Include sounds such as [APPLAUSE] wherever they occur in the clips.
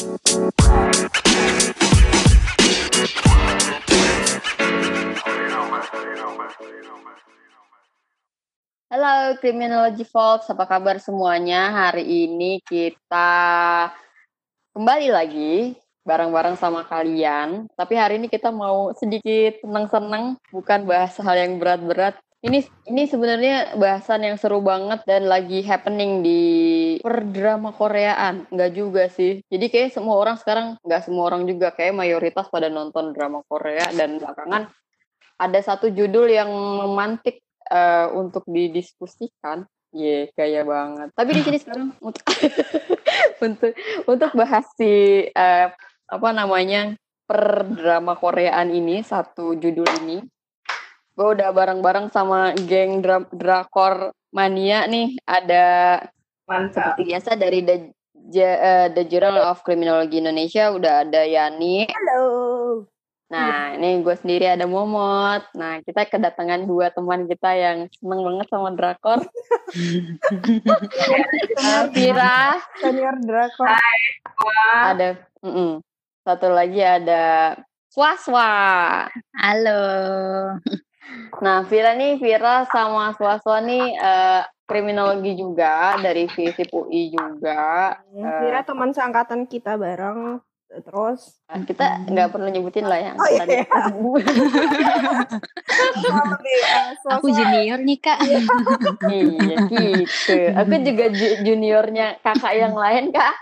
Halo Criminology Folks, apa kabar semuanya? Hari ini kita kembali lagi bareng-bareng sama kalian. Tapi hari ini kita mau sedikit seneng-seneng, bukan bahas hal yang berat-berat. Ini ini sebenarnya bahasan yang seru banget dan lagi happening di perdrama Koreaan. Enggak juga sih. Jadi kayak semua orang sekarang, enggak semua orang juga kayak mayoritas pada nonton drama Korea dan belakangan ada satu judul yang memantik uh, untuk didiskusikan. Ye, yeah, gaya banget. Tapi di sini [LAUGHS] sekarang untuk [LAUGHS] untuk untuk bahas si uh, apa namanya per drama Koreaan ini satu judul ini, gue udah bareng-bareng sama geng dra drakor mania nih. Ada Mantap. seperti biasa dari The, uh, The Journal of Criminology Indonesia udah ada Yani. Halo. Nah, ini gue sendiri ada Momot. Nah, kita kedatangan dua teman kita yang seneng banget sama drakor. uh, [LAUGHS] Vira. Senior drakor. Hai, Ada, mm -mm. satu lagi ada Swaswa. Halo. Nah, Vira nih, Vira sama Swaswa nih uh, kriminologi juga dari FISIP UI juga. Vira uh, teman seangkatan kita bareng terus nah, kita nggak perlu nyebutin lah yang oh, iya. [LAUGHS] aku junior nih kak. Iya. Gitu. Aku juga juniornya kakak yang lain kak.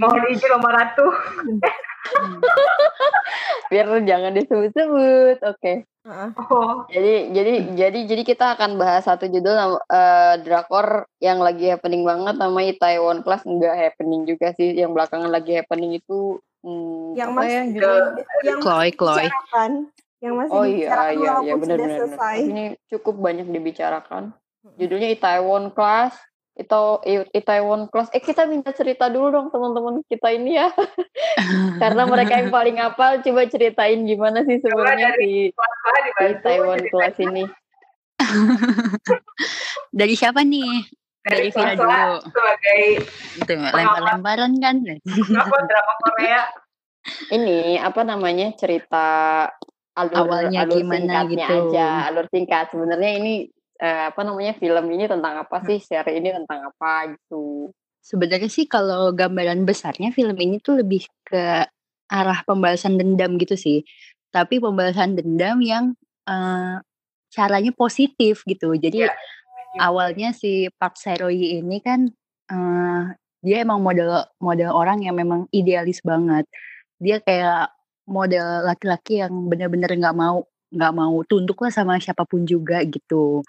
Mau diisi nomor ratu [LAUGHS] [LAUGHS] biar jangan disebut-sebut oke. Okay. Oh. Jadi jadi jadi jadi kita akan bahas satu judul uh, drakor yang lagi happening banget namanya Taiwan Class. Enggak happening juga sih yang belakangan lagi happening itu hmm, yang masih ya, yang Chloe Chloe. yang masih oh iya iya iya benar benar ini cukup banyak dibicarakan. Judulnya Taiwan Class itu Itaewon Class. Eh kita minta cerita dulu dong teman-teman kita ini ya, [LAUGHS] karena mereka yang paling apal. Coba ceritain gimana sih sebenarnya di, di Itaewon Class [LAUGHS] ini. [LAUGHS] dari siapa nih? Dari, dari Vira dulu. Sebagai itu lempar-lemparan kan. drama Korea. Ini apa namanya cerita alur awalnya alur gimana gitu aja alur singkat sebenarnya ini eh, apa namanya film ini tentang apa sih? Seri ini tentang apa gitu. Sebenarnya sih kalau gambaran besarnya film ini tuh lebih ke arah pembalasan dendam gitu sih. Tapi pembalasan dendam yang uh, caranya positif gitu. Jadi yeah. awalnya si Park Seroyi ini kan uh, dia emang model model orang yang memang idealis banget. Dia kayak model laki-laki yang benar-benar nggak mau nggak mau tunduk lah sama siapa pun juga gitu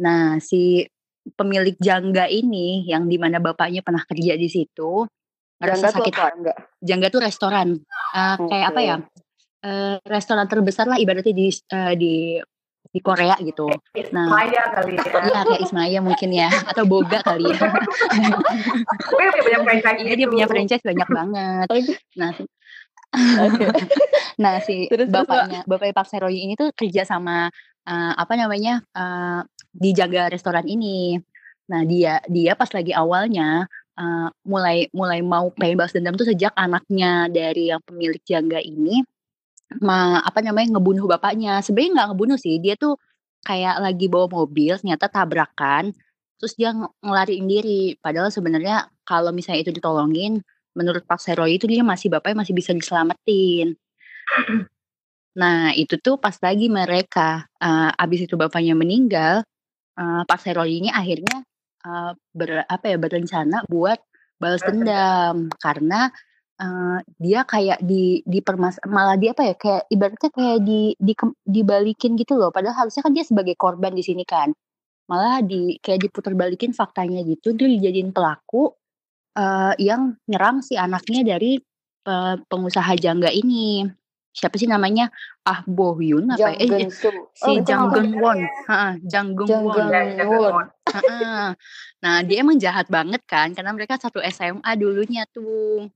Nah, si pemilik Jangga ini yang di mana bapaknya pernah kerja di situ ngerasa sakit Jangga? Jangga tuh restoran uh, okay. kayak apa ya? Uh, restoran terbesar lah ibaratnya di uh, di di Korea gitu. Nah, Ismaya kali ya. Iya kayak Ismaya mungkin ya atau Boga kali ya. [LAUGHS] Gue punya franchise. Iya dia punya franchise banyak banget. Nah, [LAUGHS] nah si terus, bapaknya terus, bapaknya Pak Seroy ini tuh kerja sama uh, apa namanya uh, dijaga restoran ini. Nah dia dia pas lagi awalnya uh, mulai mulai mau pengen balas dendam tuh sejak anaknya dari yang pemilik jangga ini ma apa namanya ngebunuh bapaknya. Sebenarnya nggak ngebunuh sih, dia tuh kayak lagi bawa mobil ternyata tabrakan terus dia ngelariin diri. Padahal sebenarnya kalau misalnya itu ditolongin menurut Pak Seroy itu dia masih bapaknya masih bisa diselamatin. Nah, itu tuh pas lagi mereka uh, abis itu bapaknya meninggal, uh, Pak Seroy ini akhirnya uh, ber, apa ya berencana buat balas dendam. karena uh, dia kayak di di permas malah dia apa ya kayak ibaratnya kayak di, di dibalikin gitu loh. Padahal harusnya kan dia sebagai korban di sini kan. Malah di kayak diputar balikin faktanya gitu dia dijadiin pelaku uh, yang nyerang si anaknya dari uh, pengusaha jangga ini siapa sih namanya? Ah Bo Hyun apa ya? eh, si oh, Jang Geun Won. Heeh, Jang Geun Won. Nah dia emang jahat banget kan karena mereka satu SMA dulunya tuh.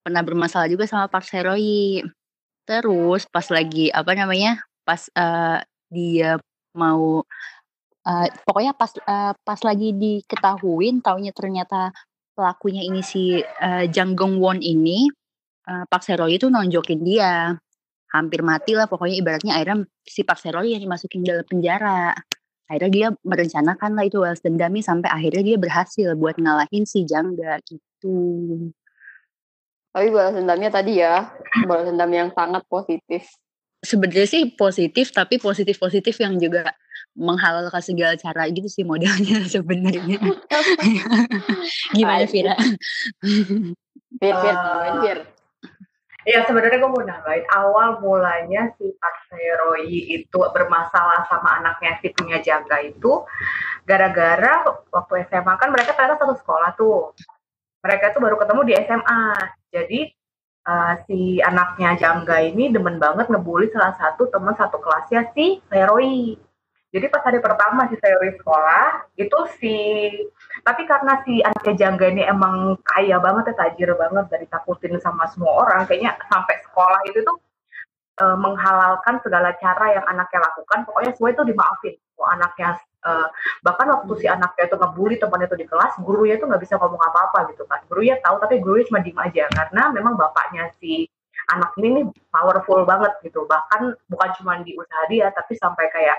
Pernah bermasalah juga sama Park Seroyi terus pas lagi apa namanya pas uh, dia mau uh, pokoknya pas uh, pas lagi diketahuin taunya ternyata pelakunya ini si uh, Jang Gong Won ini uh, Pak Seroy itu nonjokin dia hampir mati lah pokoknya ibaratnya akhirnya si Pak Seroy yang dimasukin dalam penjara akhirnya dia merencanakan lah itu balas dendamnya sampai akhirnya dia berhasil buat ngalahin si Jangga gitu. Tapi balas dendamnya tadi ya, balas dendam yang sangat positif. Sebenarnya sih positif, tapi positif-positif yang juga menghalalkan segala cara gitu sih modelnya [LAUGHS] sebenarnya. [LAUGHS] Gimana Vira? Fir, Fir, uh, Fir. Ya sebenarnya gue mau nambahin awal mulanya si Pak Roy itu bermasalah sama anaknya si punya jaga itu gara-gara waktu SMA kan mereka ternyata satu sekolah tuh. Mereka tuh baru ketemu di SMA. Jadi uh, si anaknya Jangga ini demen banget ngebully salah satu teman satu kelasnya si Roy. Jadi pas hari pertama si teori sekolah itu si tapi karena si anaknya Jangga ini emang kaya banget ya tajir banget dari takutin sama semua orang kayaknya sampai sekolah itu tuh e, menghalalkan segala cara yang anaknya lakukan. Pokoknya semua itu dimaafin. Oh, anaknya e, bahkan waktu si anaknya itu ngebully temannya itu di kelas gurunya itu nggak bisa ngomong apa-apa gitu kan. Gurunya tahu tapi gurunya cuma diem aja. Karena memang bapaknya si anak ini nih powerful banget gitu. Bahkan bukan cuma di usaha dia tapi sampai kayak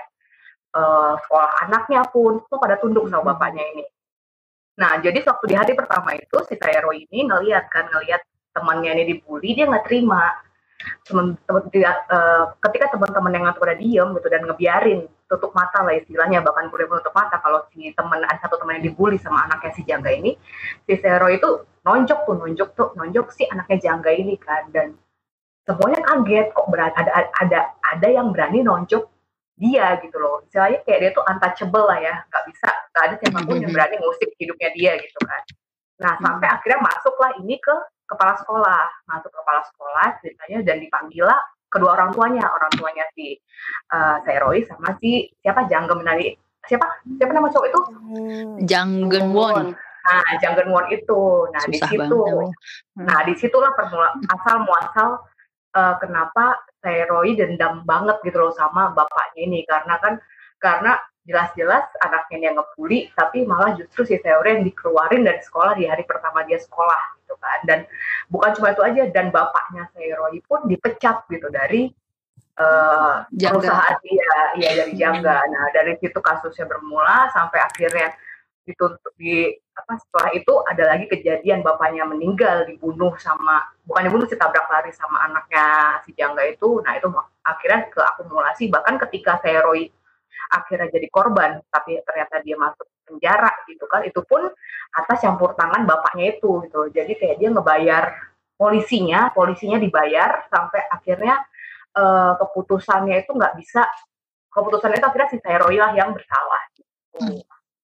uh, sekolah anaknya pun itu pada tunduk sama hmm. bapaknya ini. Nah, jadi waktu di hari pertama itu si Kairo ini ngeliat kan ngeliat temannya ini dibully, dia nggak terima. Temen, temen, dia, uh, ketika teman-teman yang pada diem gitu dan ngebiarin tutup mata lah istilahnya bahkan boleh menutup mata kalau si teman ada satu teman yang dibully sama anaknya si Jangga ini si Sero itu nonjok tuh nonjok tuh nonjok si anaknya Jangga ini kan dan semuanya kaget kok berada ada ada ada yang berani nonjok dia gitu loh. Istilahnya kayak dia tuh untouchable lah ya. Nggak bisa nggak ada siapa pun yang berani ngusik hidupnya dia gitu kan. Nah sampai akhirnya masuklah ini ke kepala sekolah. Masuk ke kepala sekolah ceritanya dan dipanggil lah kedua orang tuanya. Orang tuanya si uh, Roy sama si siapa? Janggen Menari siapa? Siapa nama cowok itu? Janggen Won nah Janggen Won itu. Nah Susah di situ nah di situlah permula asal muasal uh, kenapa Roy dendam banget gitu loh sama bapaknya ini. Karena kan karena jelas-jelas anaknya yang ngebully tapi malah justru si Theory yang dikeluarin dari sekolah di hari pertama dia sekolah gitu kan. Dan bukan cuma itu aja dan bapaknya Roy pun dipecat gitu dari uh, perusahaan dia. Ya dari Jangga nah dari situ kasusnya bermula sampai akhirnya dituntut di apa setelah itu ada lagi kejadian bapaknya meninggal dibunuh sama bukan dibunuh sih tabrak lari sama anaknya si Jangga itu nah itu akhirnya ke akumulasi bahkan ketika Roy akhirnya jadi korban tapi ternyata dia masuk penjara gitu kan itu pun atas campur tangan bapaknya itu gitu jadi kayak dia ngebayar polisinya polisinya dibayar sampai akhirnya uh, keputusannya itu nggak bisa keputusannya itu akhirnya si Roy lah yang bersalah gitu. Hmm.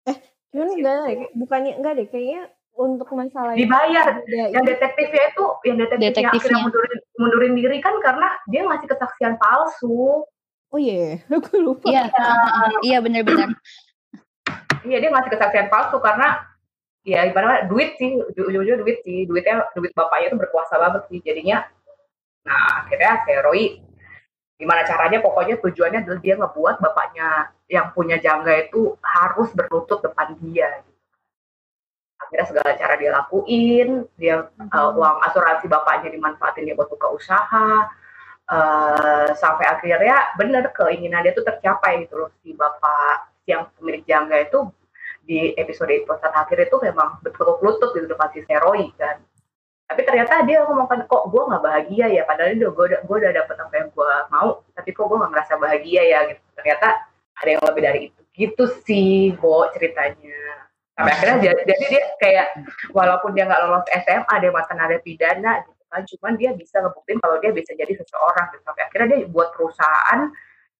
Eh, Cuman enggak deh, bukannya enggak deh, kayaknya untuk masalah dibayar. Ya, yang detektifnya itu, yang detektifnya, detektifnya akhirnya mundurin, mundurin diri kan karena dia ngasih kesaksian palsu. Oh iya, yeah. [LAUGHS] aku lupa. Iya, iya benar-benar. Iya dia ngasih kesaksian palsu karena ya ibaratnya duit sih, ujung-ujungnya duit sih, duitnya duit bapaknya itu berkuasa banget sih, jadinya. Nah akhirnya si Roy gimana caranya pokoknya tujuannya adalah dia ngebuat bapaknya yang punya jangga itu harus berlutut depan dia gitu. akhirnya segala cara dia lakuin dia uh, uang asuransi bapaknya dimanfaatin dia buat buka usaha uh, sampai akhirnya benar keinginan dia tuh tercapai gitu loh si bapak yang pemilik jangga itu di episode episode akhir itu memang betul lutut di depan si Seroi kan. Tapi ternyata dia ngomongkan kok gue nggak bahagia ya? Padahal itu gue gue udah dapet apa yang gue mau tapi kok gue nggak merasa bahagia ya? Gitu. Ternyata ada yang lebih dari itu. Gitu sih Bo ceritanya. Sampai akhirnya jadi, jadi dia kayak walaupun dia nggak lolos SMA dia mantan pidana gitu kan cuman dia bisa ngebuktiin kalau dia bisa jadi seseorang gitu. Sampai akhirnya dia buat perusahaan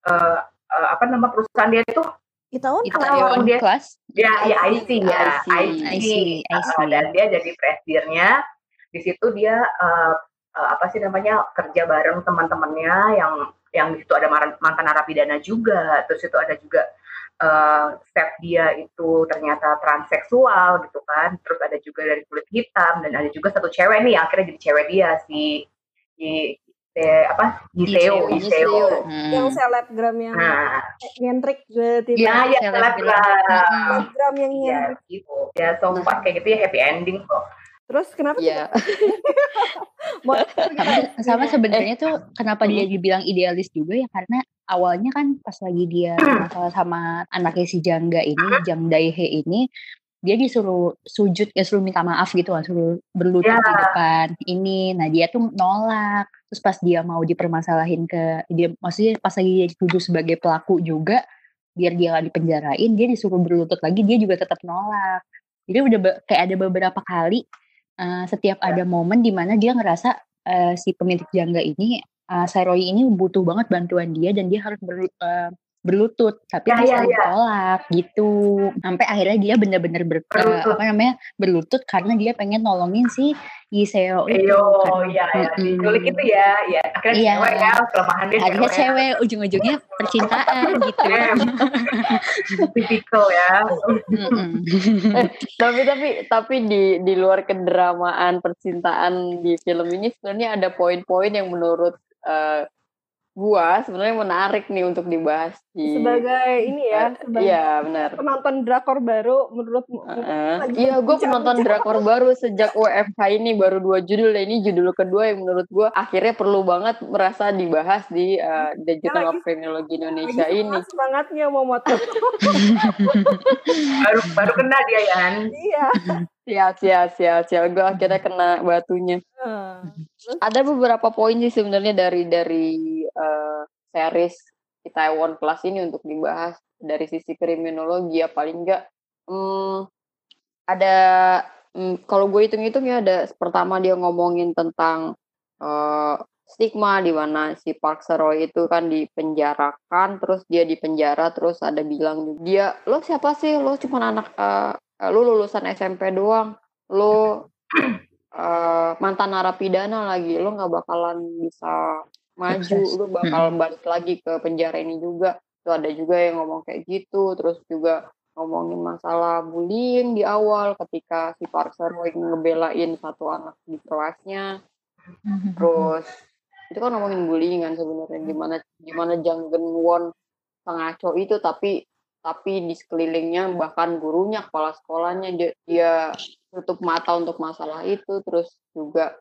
uh, uh, apa nama perusahaan dia itu Itaewon Itaewon dia kelas? Ya ya IC ya IC, IC, IC. IC. Uh, dan dia jadi presidennya di situ dia uh, uh, apa sih namanya kerja bareng teman-temannya yang yang di situ ada mantan narapidana juga terus itu ada juga uh, step dia itu ternyata transseksual gitu kan terus ada juga dari kulit hitam dan ada juga satu cewek nih yang akhirnya jadi cewek dia si si de, apa Giseo, Giseo. Hmm. Yang selebgram yang Nah, nyentrik juga tidak. ya ya selebgram. selebgram. Yang Ya nyentrik. gitu. Ya so far kayak gitu ya happy ending kok. Terus kenapa Iya. [LAUGHS] Mau- [LAUGHS] Sama- sama sebenarnya tuh kenapa dia dibilang idealis juga ya karena awalnya kan pas lagi dia masalah sama anaknya si Jangga ini Jang Daihe ini dia disuruh sujud ya suruh minta maaf gitu lah suruh berlutut Ya. di depan ini. Nah dia tuh nolak. Terus pas dia mau dipermasalahin ke dia maksudnya pas lagi dia dituduh sebagai pelaku juga biar dia gak dipenjarain dia disuruh berlutut lagi dia juga tetap nolak. Jadi udah kayak ada beberapa kali uh, setiap ada momen di mana dia ngerasa uh, si pemilik jangga ini uh, Sairoi ini butuh banget bantuan dia dan dia harus berlu- uh, berlutut tapi Ya, dia ya, selalu ya. tolak gitu sampai akhirnya dia bener-bener ber- uh, Berlutut. apa namanya berlutut karena dia pengen nolongin si Yiseo itu Eyo, kan. ya ya, diculik itu ya, ya. Akhirnya Iya. cewek ya, kelemahan dia akhirnya cewek. cewek ujung-ujungnya percintaan [LAUGHS] gitu Em, [LAUGHS] Tipikal ya. Mm-mm. tapi tapi tapi di di luar kedramaan percintaan di film ini sebenarnya ada poin-poin yang menurut eh, gua sebenarnya menarik nih untuk dibahas di sebagai ini ya, sebagai iya benar penonton drakor baru menurutmu? Heeh. lagi Iya, gue bincang-bincang. penonton drakor baru sejak WFH ini baru dua judul. Ini judul kedua yang menurut gue akhirnya perlu banget merasa dibahas di uh, of Criminology Indonesia Lagi ini. semangat- semangatnya mau motor. [LAUGHS] Baru baru kena dia Yan. iya. Sial, sial, sial, sial. Gue akhirnya kena batunya. Eh, Ada beberapa poin sih sebenarnya dari dari uh, series Itaewon Class ini untuk dibahas dari sisi kriminologi ya paling enggak hmm, ada hmm, kalau gue hitung-hitung ya ada pertama dia ngomongin tentang eh, stigma di mana si Park Seroy itu kan dipenjarakan terus dia dipenjara terus ada bilang dia lo siapa sih? Lo cuma anak eh, lo lulusan SMP doang. Lo [CLEARS THROAT] eh, mantan narapidana lagi. Lo nggak bakalan bisa maju Sukses. lo bakal balik lagi ke penjara ini juga. Tuh ada juga yang ngomong kayak gitu terus juga ngomongin masalah bullying di awal ketika si Park Seroy ngebelain satu anak di kelasnya. Terus itu kan ngomongin bullying kan sebenarnya gimana gimana Jang Geun Won pengaco itu tapi tapi di sekelilingnya bahkan gurunya kepala sekolahnya dia, dia tutup mata untuk masalah itu terus juga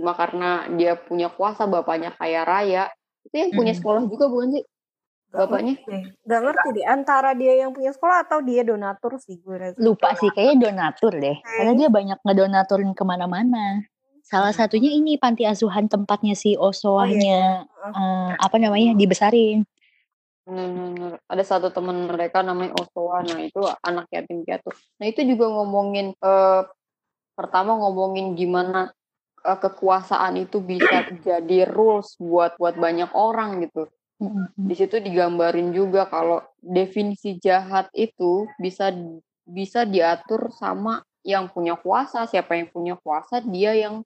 cuma karena dia punya kuasa bapaknya kaya raya. Itu yang punya Mm. sekolah juga bukan sih bapaknya? Gak ngerti deh antara dia yang punya sekolah atau dia donatur sih gue rasa. lupa sih kayaknya donatur deh. Karena dia banyak ngedonaturin ke mana-mana. Salah satunya ini panti asuhan tempatnya si Osoahnya eh, apa namanya dibesarin. Bener-bener. Ada satu teman mereka namanya Osowa, nah itu anak yatim piatu. Nah itu juga ngomongin eh, pertama ngomongin gimana eh, kekuasaan itu bisa jadi rules buat buat banyak orang gitu. Di situ digambarin juga kalau definisi jahat itu bisa bisa diatur sama yang punya kuasa. Siapa yang punya kuasa dia yang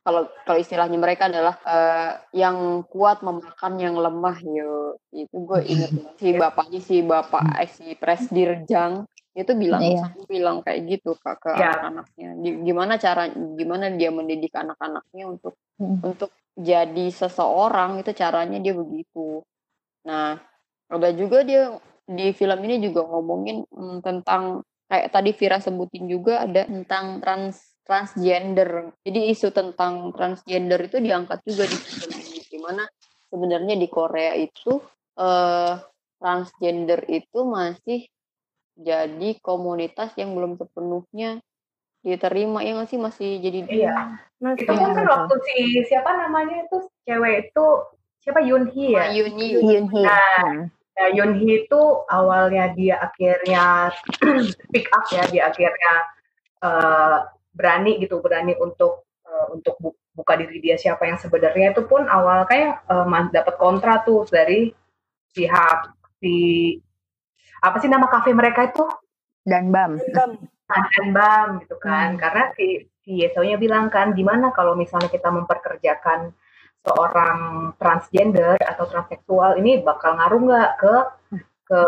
kalau kalau istilahnya mereka adalah eh, yang kuat memakan yang lemah yo itu gue inget banget. si bapaknya si bapak eh, si presdirjang itu bilang Iya. bilang kayak gitu ke ke Iya. anak-anaknya gimana cara gimana dia mendidik anak-anaknya untuk Hmm. untuk jadi seseorang itu caranya dia begitu nah ada juga dia di film ini juga ngomongin mm, tentang kayak tadi Vira sebutin juga ada tentang trans transgender. Jadi isu tentang transgender itu diangkat juga di film ini. Di mana sebenarnya di Korea itu eh, transgender itu masih jadi komunitas yang belum sepenuhnya diterima ya nggak sih masih jadi Iya. Nah, Itu Iya, pun kan waktu si siapa namanya itu cewek itu siapa Yunhee ya? Yunhee. Nah, Hmm. Nah, Yunhee itu awalnya dia akhirnya [CLEARS THROAT] speak up ya, dia akhirnya eh, berani gitu, berani untuk eh, untuk bu- buka diri dia siapa yang sebenarnya itu pun awal kayak eh, mas- dapat kontra tuh dari pihak si apa sih nama kafe mereka itu dan Bam Bam. dan Bam gitu kan, Hmm. karena si si Yesonya bilang kan gimana kalau misalnya kita memperkerjakan seorang transgender atau transseksual ini bakal ngaruh nggak ke ke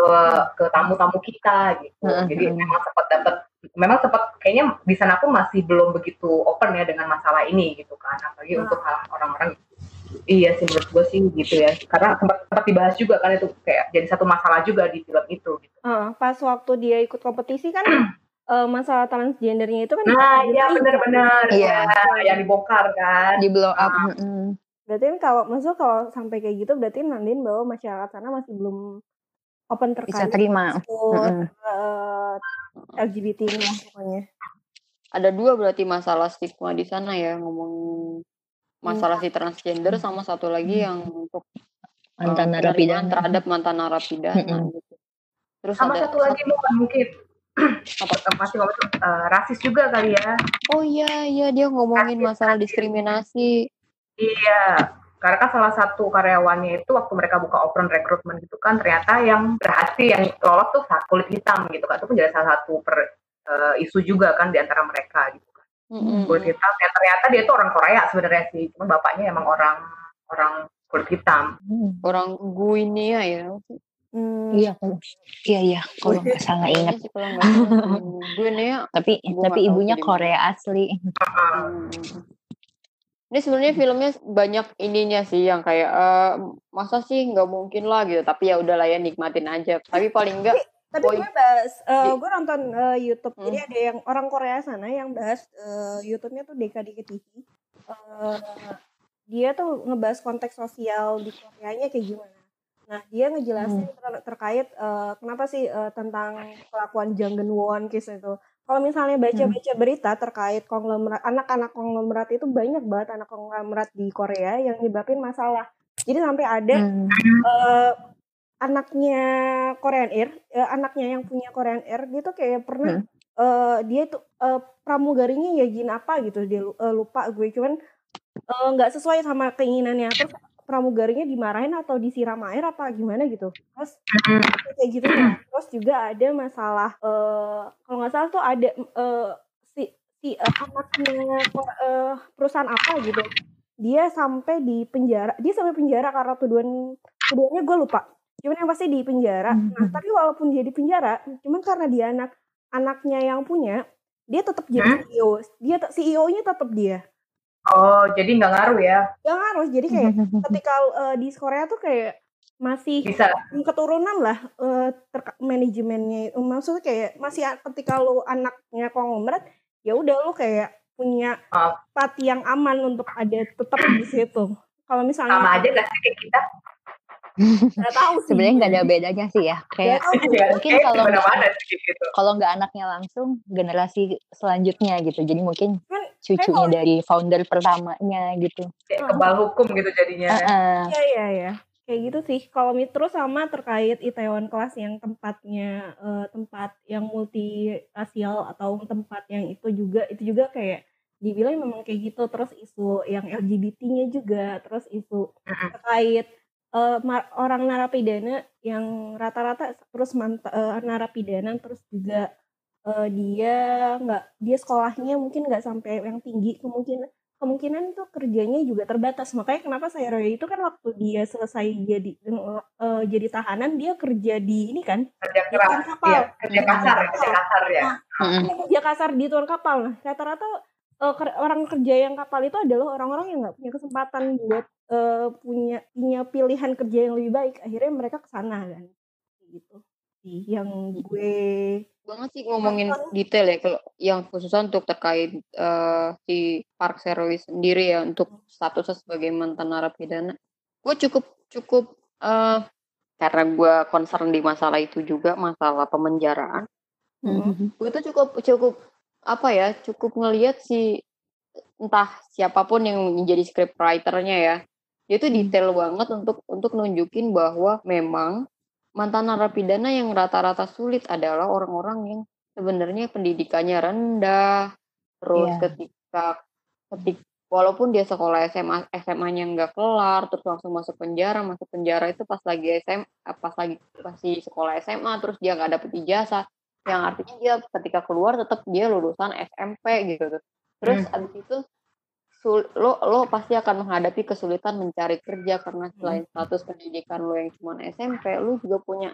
ke tamu-tamu kita gitu. Hmm, Jadi hmm. memang sempat dapat memang sempat kayaknya di sana pun masih belum begitu open ya dengan masalah ini gitu kan. Apalagi Hmm. untuk hal orang-orang iya sih menurut gue sih gitu ya karena sempat, sempat dibahas juga kan itu kayak jadi satu masalah juga di film itu gitu. Uh, pas waktu dia ikut kompetisi kan uh, [CLEARS THROAT] masalah transgendernya itu kan nah iya benar-benar Iya. ya, yang dibongkar kan Di blow up. Mm-mm. berarti kan kalau maksud kalau sampai kayak gitu berarti nandain bahwa masyarakat sana masih belum open Bisa terkait terima. isu Mm-mm. uh, LGBT ini pokoknya Ada dua berarti masalah stigma di sana ya ngomong masalah si transgender sama satu lagi yang untuk eh, Mantan penerimaan narapidana. terhadap mantan narapidana Mm-mm. gitu. Terus sama ada satu lagi bukan mungkin [CLEARS THROAT] apa masih ngomong eh, rasis juga kali ya Oh iya iya dia ngomongin Rasis, masalah rasis. diskriminasi. Iya, karena kan salah satu karyawannya itu waktu mereka buka open recruitment gitu kan ternyata yang berhasil yang lolos tuh kulit hitam gitu kan itu pun jadi salah satu per, eh, isu juga kan di antara mereka gitu Mm-mm. kulit hitam yang ternyata dia tuh orang Korea sebenarnya sih cuma bapaknya emang orang orang kulit hitam Mm. Orang Guinea ya. Hmm, Iya, kalau- iya iya. Kalau nggak salah ingat. Kalau nggak salah. Guinea Tapi Gua tapi ibunya Korea asli. Hmm. Ini sebenarnya filmnya banyak ininya sih yang kayak eh, masa sih nggak mungkin lah gitu. Tapi ya udahlah ya nikmatin aja. Tapi paling enggak tapi poin- gue bahas uh, gue nonton uh, YouTube. Hmm. jadi ada yang orang Korea sana yang bahas uh, YouTube-nya tuh DKDK TV Uh, dia tuh ngebahas konteks sosial di Koreanya kayak gimana. Nah dia ngejelasin ter- terkait uh, kenapa sih uh, tentang kelakuan Jang Geun Won case itu kalau misalnya baca-baca berita terkait konglomerat anak-anak konglomerat itu banyak banget anak konglomerat di Korea yang nyebabin masalah. Jadi sampai ada Hmm. eh anaknya Korean Air, eh, anaknya yang punya Korean Air, dia tuh kayak pernah eh dia tuh eh, pramugarinya ya gin apa gitu, dia eh, lupa gue cuman eh, nggak sesuai sama keinginannya. Terus pramugarinya dimarahin atau disiram air apa gimana gitu. Terus kayak gitu. Terus juga ada masalah eh kalau nggak salah tuh ada eh, si si eh, anaknya eh, perusahaan apa gitu. Dia sampai di penjara, dia sampai penjara karena tuduhan tuduhannya gue lupa. Cuman yang pasti di penjara. Nah, tapi walaupun dia di penjara, cuman karena dia anak anaknya yang punya, dia tetap jadi CEO. Dia CEO-nya tetap dia. oh jadi nggak ngaruh ya Yang harus jadi kayak ketika eh, di Korea tuh kayak masih bisa keturunan lah eh, terka- manajemennya itu. maksudnya kayak masih ketika lu anaknya konglomerat ya udah lu kayak punya Oh. tempat yang aman untuk ada tetap di situ kalau misalnya sama aja nggak sih kayak kita nggak tahu sih Sebenarnya nggak ada bedanya sih ya. Kayak. Ya, mungkin kalau nggak gitu kalau nggak anaknya langsung generasi selanjutnya gitu. Jadi mungkin Kan- cucunya kalau- dari founder pertamanya gitu. kayak kebal hukum gitu jadinya Heeh. Iya iya ya. Kayak gitu sih. Kalau mit- terus sama terkait Itaewon Class yang tempatnya eh, tempat yang multi rasial atau tempat yang itu juga itu juga kayak dibilang memang kayak gitu terus isu yang LGBT-nya juga terus isu terkait eh, ma- orang narapidana yang rata-rata terus mant- eh, narapidana terus juga eh, dia nggak dia sekolahnya mungkin nggak sampai yang tinggi kemungkinan kemungkinan itu kerjanya juga terbatas. Makanya kenapa saya Roya itu kan waktu dia selesai jadi eh, jadi tahanan dia kerja di ini kan? Kerja di keras. kapal. Ya kerja kasar kerja kasar ya. Mm-mm. Dia kerja kasar di tuan kapal. Nah rata-rata eh, ker- orang kerja yang kapal itu adalah orang-orang yang nggak punya kesempatan buat eh, punya punya pilihan kerja yang lebih baik. Akhirnya mereka ke sana kan. Gitu yang gue banget sih ngomongin detail ya kalau yang khususnya untuk terkait eh, si Park Serowi sendiri ya untuk statusnya sebagai mantan narapidana. Gue cukup cukup eh karena gue concern di masalah itu juga masalah pemenjaraan. Mm-mm. gue tuh cukup cukup apa ya cukup ngelihat si entah siapa pun yang menjadi script writernya ya. Dia tuh detail banget untuk untuk nunjukin bahwa memang mantan narapidana yang rata-rata sulit adalah orang-orang yang sebenarnya pendidikannya rendah. Terus Iya. ketika ketik walaupun dia sekolah SMA SMA-nya nggak kelar terus langsung masuk penjara masuk penjara itu pas lagi SMA pas lagi masih sekolah SMA terus dia nggak dapet ijazah yang artinya dia ketika keluar tetap dia lulusan SMP gitu. Terus abis itu sul- lo lo pasti akan menghadapi kesulitan mencari kerja karena selain status pendidikan lo yang cuma SMP, lo juga punya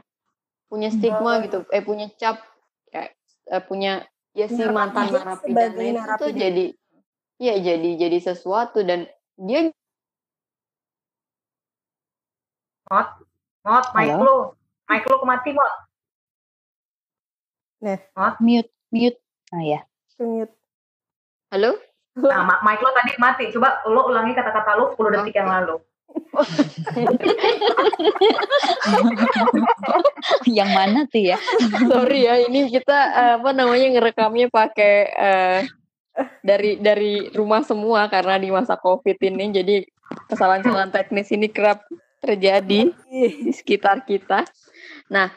punya stigma gitu, eh punya cap kayak eh, punya ya si mantan narapidana itu tuh jadi ya jadi jadi sesuatu dan dia Mot, Mot, mic lu. Mic lu kemati, Mot. Mute, mute. Ah ya. Mute. Halo? Nah, mic lu tadi mati. Coba lu ulangi kata-kata lu 10 detik yang lalu. [LAUGHS] Yang mana tuh ya? Sorry ya, ini kita eh, apa namanya ngerekamnya pakai eh, dari dari rumah semua karena di masa covid ini jadi kesalahan-kesalahan teknis ini kerap terjadi di sekitar kita. Nah,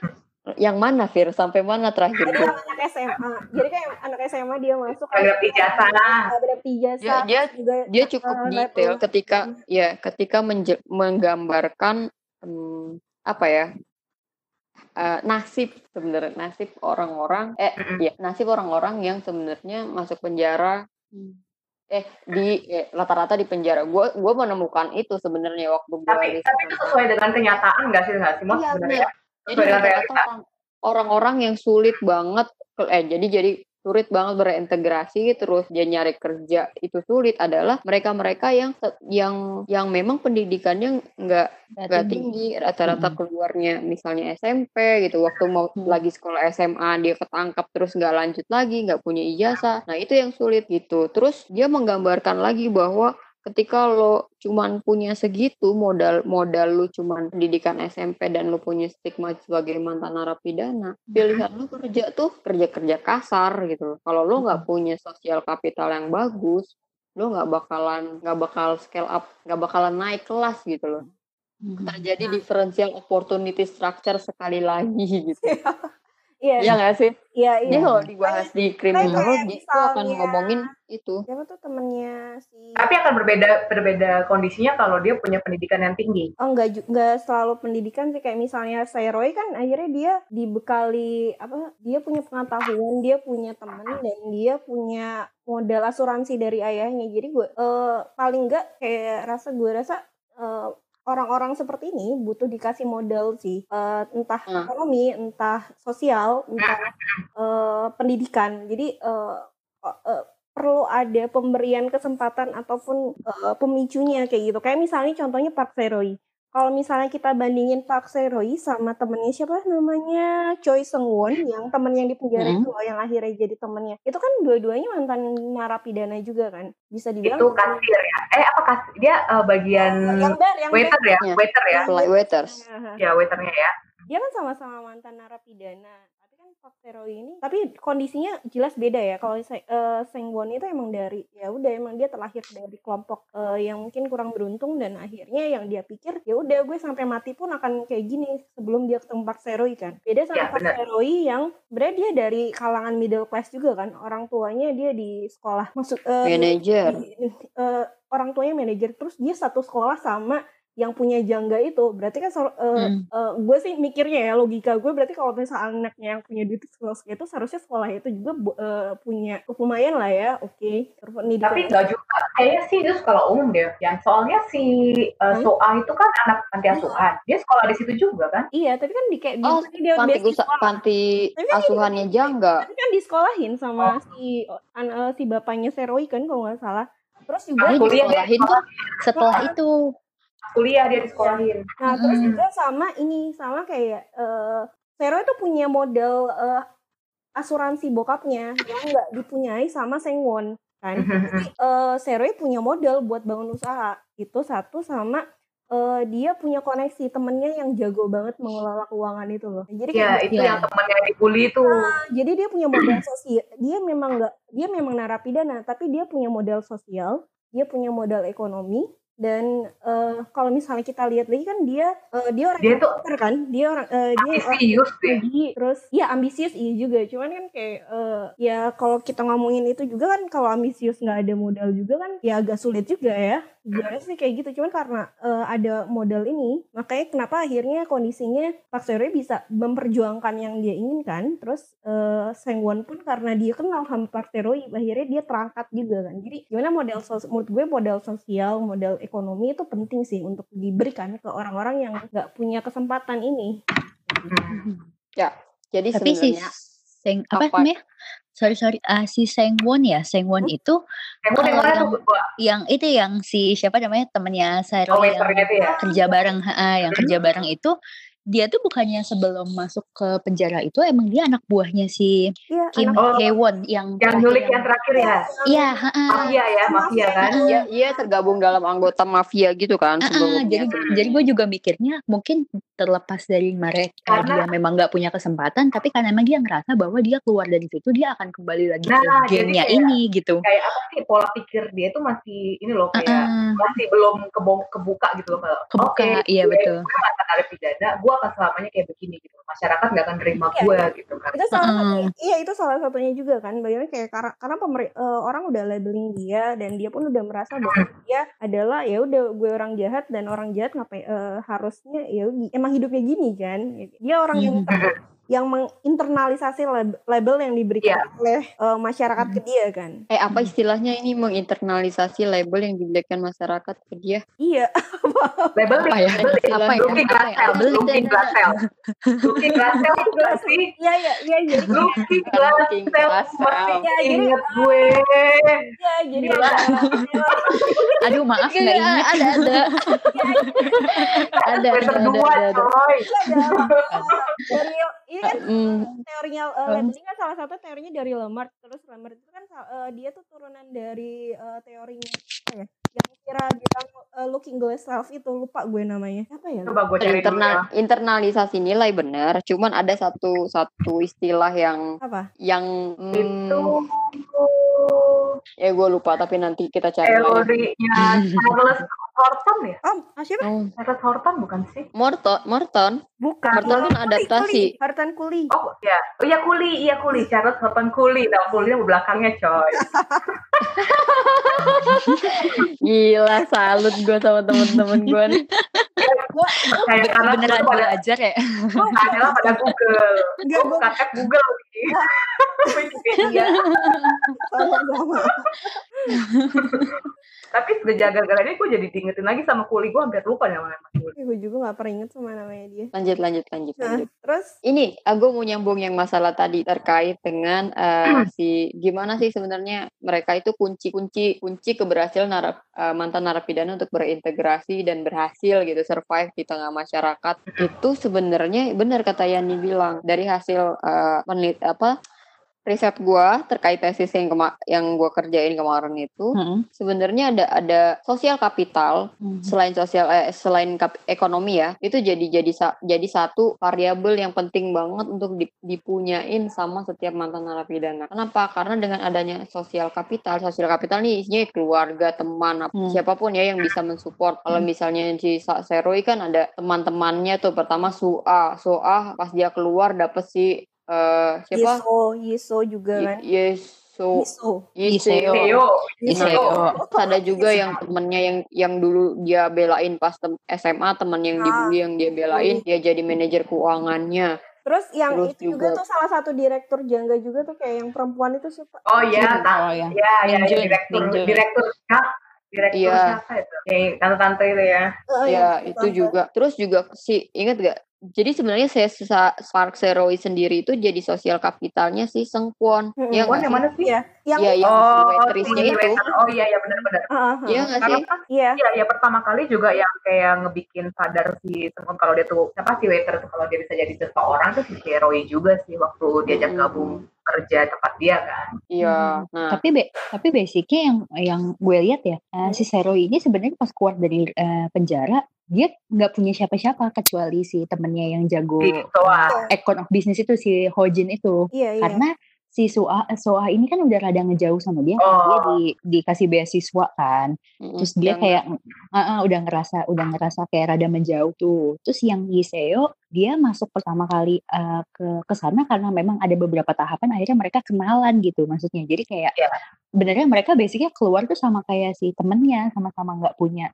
yang mana Fir? Sampai mana terakhir? Ada anak SMA. Jadi kayak anak SMA dia masuk dapet ijazah. Ada ijazah. Ya, dia- terus juga Dia cukup eh, detail level. ketika ya ketika menje- menggambarkan hmm, apa ya? eh, nasib sebenarnya nasib orang-orang eh Mm-mm. ya nasib orang-orang yang sebenarnya masuk penjara eh di eh, rata-rata di penjara. Gue gue menemukan itu sebenarnya waktu gue Tapi, tapi itu sesuai dengan kenyataan nggak sih, nggak sih, Mot? Iya, sebenarnya? Jadi rata-rata orang-orang yang sulit banget eh jadi jadi sulit banget bereintegrasi terus dia nyari kerja itu sulit adalah mereka-mereka yang yang yang memang pendidikannya nggak nggak tinggi rata-rata Mm-mm. keluarnya misalnya SMP gitu waktu mau Hmm. lagi sekolah SMA dia ketangkap terus nggak lanjut lagi nggak punya ijazah nah itu yang sulit gitu terus dia menggambarkan lagi bahwa ketika lo cuman punya segitu modal modal lu cuman pendidikan SMP dan lu punya stigma sebagai mantan narapidana pilihan lu kerja tuh kerja kerja kasar gitu kalau lo nggak punya sosial kapital yang bagus lo nggak bakalan nggak bakal scale up nggak bakalan naik kelas gitu loh. Terjadi differential opportunity structure sekali lagi gitu [LAUGHS] Iya, Iya nggak sih? Iya, ini iya. kalau dibahas di kriminologi itu akan ngomongin itu. Siapa tuh temennya si Tapi akan berbeda berbeda kondisinya kalau dia punya pendidikan yang tinggi. Oh enggak ju- enggak selalu pendidikan sih. Kayak misalnya saya Roy kan akhirnya dia dibekali apa dia punya pengetahuan dia punya teman dan dia punya modal asuransi dari ayahnya. Jadi gue eh, paling enggak kayak rasa gue rasa eh, orang-orang seperti ini butuh dikasih modal sih Eh, entah Hmm. ekonomi entah sosial entah eh, pendidikan jadi eh, eh, perlu ada pemberian kesempatan ataupun eh, pemicunya kayak gitu. Kayak misalnya contohnya Park Seroy. Kalau misalnya kita bandingin Park Seroy sama temennya siapa namanya Choi Seung Won yang temen yang di penjara Hmm. itu loh, yang akhirnya jadi temennya. Itu kan dua-duanya mantan narapidana juga kan. Bisa dibilang Itu kasir ya. Eh apa kasir? Dia eh, bagian yang bar yang waiter ya, waiter ya. flight waiters bar. Ya waiternya ya. dia kan sama-sama mantan narapidana Seroy ini tapi kondisinya jelas beda ya. Kalau Se- eh, Sengwon itu emang dari ya udah emang dia terlahir dari kelompok eh, yang mungkin kurang beruntung dan akhirnya yang dia pikir ya udah gue sampai mati pun akan kayak gini sebelum dia ketemu Park Seroy kan. Beda sama Ya. Seroy yang sebenarnya dia dari kalangan middle class juga kan. Orang tuanya dia di sekolah masuk eh, manager. di- eh, orang tuanya manajer terus dia satu sekolah sama yang punya jangga itu berarti kan eh, Hmm. eh, gue sih mikirnya ya logika gue berarti kalau misalnya anaknya yang punya duit sekolah itu seharusnya sekolah itu juga eh, punya lumayan lah ya oke pendidikan Tapi nggak juga. Kayaknya sih itu sekolah umum deh. Yang soalnya si eh, Hmm? Soa itu kan anak panti asuhan. Dia sekolah di situ juga kan? iya tapi kan di kayak di Oh, dia panti basic usa- sekolah. panti Tapi kan asuhannya jangga tapi kan disekolahin sama Oh. si an- eh, si bapaknya Seroy kan kalau nggak salah terus juga Ini Kuliah disekolahin tuh Setelah itu Kuliah dia disekolahin. Nah, terus Mm-mm. juga sama ini, sama kayak eh Vero itu punya modal eh, asuransi bokapnya yang nggak dipunyai sama Sengwon kan. Jadi eh Seroy punya modal buat bangun usaha. Itu satu sama eh, dia punya koneksi temennya yang jago banget mengelola keuangan itu loh. Jadi Ya kayak itu Iya. yang temannya dibully itu. jadi dia punya modal sosial. Dia memang nggak dia memang narapidana, tapi dia punya modal sosial, dia punya modal ekonomi dan eh, kalau misalnya kita lihat lagi kan dia eh, dia orang Dia tuh kan, dia orang eh, dia orang ambisius deh. tinggi terus ya ambisius iya juga. Cuman kan kayak eh, ya kalau kita ngomongin itu juga kan kalau ambisius nggak ada modal juga kan ya agak sulit juga ya gue sih kayak gitu cuman karena eh, ada modal ini makanya kenapa akhirnya kondisinya Pak Seroy bisa memperjuangkan yang dia inginkan terus eh, Sengwon pun karena dia kenal sama Pak Seroy akhirnya dia terangkat juga kan jadi gimana modal sos menurut gue modal sosial modal ekonomi itu penting sih untuk diberikan ke orang-orang yang nggak punya kesempatan ini Hmm. jadi tapi sebenarnya Seng apa, namanya? Sorry sorry, ah, si Sengwon ya, Sengwon Hmm? itu Kamu yang mana yang tuh? Wah, yang itu yang si siapa namanya temennya Oh, Sairoi yang ya? kerja bareng, heeh, yang Hmm? kerja bareng itu dia tuh bukannya sebelum masuk ke penjara itu emang dia anak buahnya si Iya, Kim Oh. Hye-won yang Yang nyulik yang terakhir ya? iya, heeh. Mafia ya, mafia kan? Iya, iya tergabung dalam anggota mafia gitu kan Heeh, sebelumnya. jadi jadi gue juga mikirnya mungkin terlepas dari mereka Karena- dia memang nggak punya kesempatan tapi karena emang dia ngerasa bahwa dia keluar dari situ dia akan kembali lagi Nah, ke gengnya kayak- ini gitu. Kayak apa sih pola pikir dia tuh masih ini loh kayak Heeh, masih belum kebuka gitu loh kalau kebuka, oke iya betul. gue gue akan selamanya kayak begini gitu. Masyarakat nggak akan terima Iya. gue gitu kan. Itu salah iya itu salah satunya juga kan. Bagaimana kayak karena karena pemer- eh, orang udah labeling dia dan dia pun udah merasa bahwa dia adalah ya udah gue orang jahat dan orang jahat ngapain eh, harusnya ya emang hidupnya gini kan. Dia orang yang. Yang menginternalisasi lab- label yang diberikan Iya. oleh eh, masyarakat ke dia kan Eh apa istilahnya ini menginternalisasi label yang diberikan masyarakat ke dia? iya [LAUGHS] label Apa ya? label Apa ya? looking glass ya? cell Label itu looking glass cell looking glass cell itu gak sih iya iya iya jadi [LAUGHS] looking glass cell. Ya, jadi- inget gue iya jadi ada Aduh maaf nggak Iya, ingat. ada ada. ada semester ada ada dua ada. ada. Ini kan? Hmm, teorinya uh, labeling kan salah satu teorinya dari Lemert terus Lemert itu kan uh, dia tuh turunan dari uh, teorinya apa ya yang kira bilang uh, looking glass self itu lupa gue namanya. Apa ya? Coba gue cari dulu ya. internal internalisasi nilai benar, cuman ada satu satu istilah yang apa? yang hmm, itu ya gue lupa tapi nanti kita cari lagi. teorinya Charles [LAUGHS] Horton ya oh ah, siapa Oh, Charles Horton bukan sih Morton, Morton, bukan Morton kan adaptasi. Horton Kuli Oh ya, oh iya Kuli, iya Kuli, Charles Horton Kuli, nah di belakangnya coy. [LAUGHS] Gila, salut gue sama temen-temen gue nih. Karena Beneran itu pada belajar ya. adalah pada Google. Oh, gue Google. Wikipedia. sama-sama Tapi sejak gara-gara ini gue jadi diingetin lagi sama Kuli, gue hampir lupa nama nama Kuli. gue juga gak pernah inget sama namanya dia Lanjut, lanjut, lanjut, nah lanjut. terus Ini, aku mau nyambung yang masalah tadi terkait dengan eh, si gimana sih sebenarnya mereka itu kunci-kunci kunci keberhasilan narap, eh, mantan narapidana untuk berintegrasi dan berhasil gitu survive di tengah masyarakat. Itu sebenarnya benar kata Yani bilang dari hasil eh, penelit apa riset gua terkait tesis yang kema- yang gua kerjain kemarin itu Heeh. sebenarnya ada ada sosial kapital Mhm. selain sosial eh, selain kap- ekonomi ya itu jadi jadi sa- jadi satu variabel yang penting banget untuk di- dipunyain sama setiap mantan narapidana. Kenapa? Karena dengan adanya sosial kapital, sosial kapital nih isinya keluarga, teman, Hmm. siapa pun ya yang bisa mensupport. Kalau misalnya si Seroi kan ada teman-temannya tuh pertama Sua, Soa pas dia keluar dapet si eh, siapa? Yiso Yiso juga kan Yeso Yiseo. Theo, Yiso Iseo. Terus ada juga yang temennya yang yang dulu dia belain pas tem- SMA temen yang Ah. dibully yang dia belain dia jadi manajer keuangannya terus yang Terus itu juga juga- tuh salah satu direktur jangga juga tuh kayak yang perempuan itu siapa Oh iya, Oh ya. ya, ya, ya, direktur, Ninjun. direktur Kak, direktur Iya. siapa itu? Kayak tante-tante itu ya. Eh, ya yang itu tante. juga terus juga si ingat gak jadi sebenarnya saya Spark Seroi sendiri itu jadi sosial kapitalnya si Sengkwon Mm-mm. ya Won nggak yang sih mana sih? Iya, yang Iya, yang si oh, waitressnya si itu waiter. Oh iya, iya benar-benar. Iya ah. nggak sih kan Iya. Iya, ya pertama kali juga yang kayak ngebikin sadar si Sengkon kalau dia tuh siapa si waiter tuh kalau dia bisa jadi seseorang tuh si Roy juga sih waktu diajak Mm. gabung kerja tempat dia kan. iya nah Tapi be, tapi basicnya yang yang gue lihat ya, eh, si Seroi ini sebenarnya pas keluar dari eh, penjara dia nggak punya siapa-siapa kecuali si temennya yang jago eh, econ of business itu si Hojin itu. Iya, iya. Karena si Soa Soa ini kan udah rada ngejauh sama dia, Oh. dia di dikasih beasiswa kan. mm, Terus dia yang- kayak "Ah, ah, udah ngerasa udah ngerasa kayak rada menjauh tuh. Terus yang Yiseo dia masuk pertama kali eh, ke ke sana karena memang ada beberapa tahapan akhirnya mereka kenalan gitu maksudnya. Jadi kayak Iya. benernya mereka basicnya keluar tuh sama kayak si temennya sama-sama nggak punya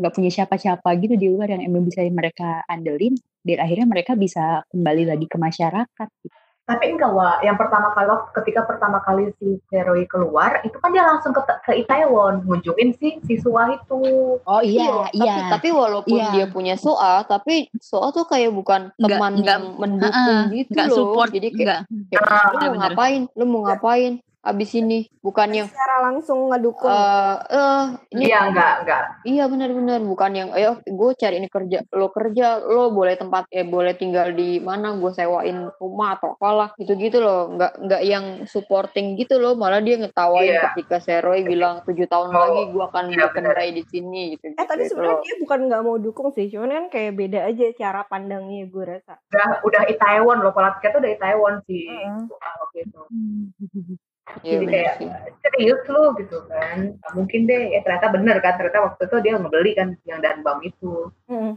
nggak punya siapa-siapa gitu di luar yang emang bisa mereka andelin dan akhirnya mereka bisa kembali lagi ke masyarakat gitu. Tapi enggak wah, yang pertama kali ketika pertama kali si Heroi keluar, itu kan dia langsung ke, ke Itaewon ngunjungin si siswa itu. Oh iya, tapi, iya. tapi walaupun Iya. dia punya soa, tapi soa tuh kayak bukan Nggak- teman nggak- yang mendukung Heeh, gitu nggak loh. support, Jadi kayak, nggak. kayak, Ah, lu mau ngapain? Lu mau ngapain? Abis ini bukan yang secara langsung ngedukung. Eh eh ini Iya, enggak, enggak. Iya benar-benar bukan yang ayo gue cari ini kerja lo kerja lo boleh tempat eh boleh tinggal di mana gue sewain rumah atau apalah gitu-gitu loh. Nggak nggak yang supporting gitu loh. Malah dia ngetawain Iya. ketika Seroy bilang tujuh tahun Oh, lagi gue akan iya, berkendai di sini gitu eh tapi sebenarnya dia bukan nggak mau dukung sih. Cuman kan kayak beda aja cara pandangnya gue rasa. Udah udah Itaewon loh, pola pikir tuh udah Itaewon sih. Heeh. waktu itu. [LAUGHS] Iya Jadi kayak serius lu gitu kan. Mungkin deh, ya ternyata bener kan. Ternyata waktu itu dia ngebeli kan yang danbam itu. Mm.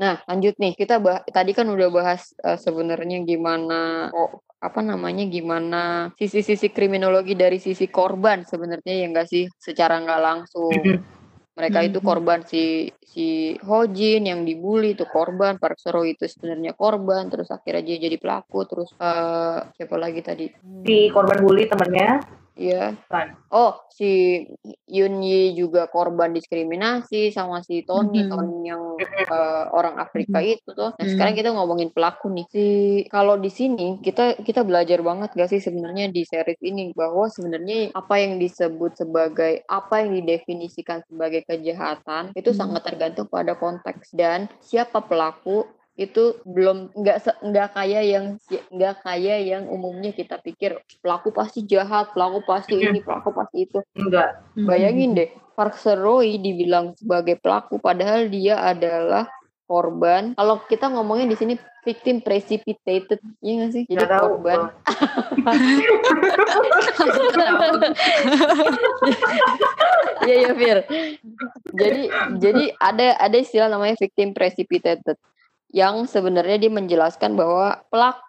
Nah, lanjut nih. Kita bah tadi kan udah bahas eh, sebenarnya gimana oh, apa namanya gimana sisi-sisi kriminologi dari sisi korban sebenarnya ya enggak sih secara nggak langsung. [LAUGHS] Mereka itu korban si si Hojin yang dibully itu korban, Park Sero itu sebenarnya korban, terus akhirnya dia jadi pelaku, terus eh siapa lagi tadi? Si korban bully temennya Iya. kan. Oh, si Yun Yi juga korban diskriminasi sama si Tony, Mhm. Tony yang eh, orang Afrika Mhm. itu tuh. Nah, Mhm. sekarang kita ngomongin pelaku nih. Si kalau di sini kita kita belajar banget gak sih sebenarnya di series ini bahwa sebenarnya apa yang disebut sebagai apa yang didefinisikan sebagai kejahatan itu Mhm. sangat tergantung pada konteks dan siapa pelaku itu belum nggak nggak kayak yang nggak kayak yang umumnya kita pikir pelaku pasti jahat pelaku pasti ini pelaku pasti itu. Enggak. bayangin deh Park Seroy dibilang sebagai pelaku padahal dia adalah korban. Kalau kita ngomongin di sini victim precipitated ya nggak sih? Jadi tahu. korban. [LAUGHS] Iya iya Fir. Jadi jadi ada ada istilah namanya victim precipitated yang sebenarnya dia menjelaskan bahwa pelaku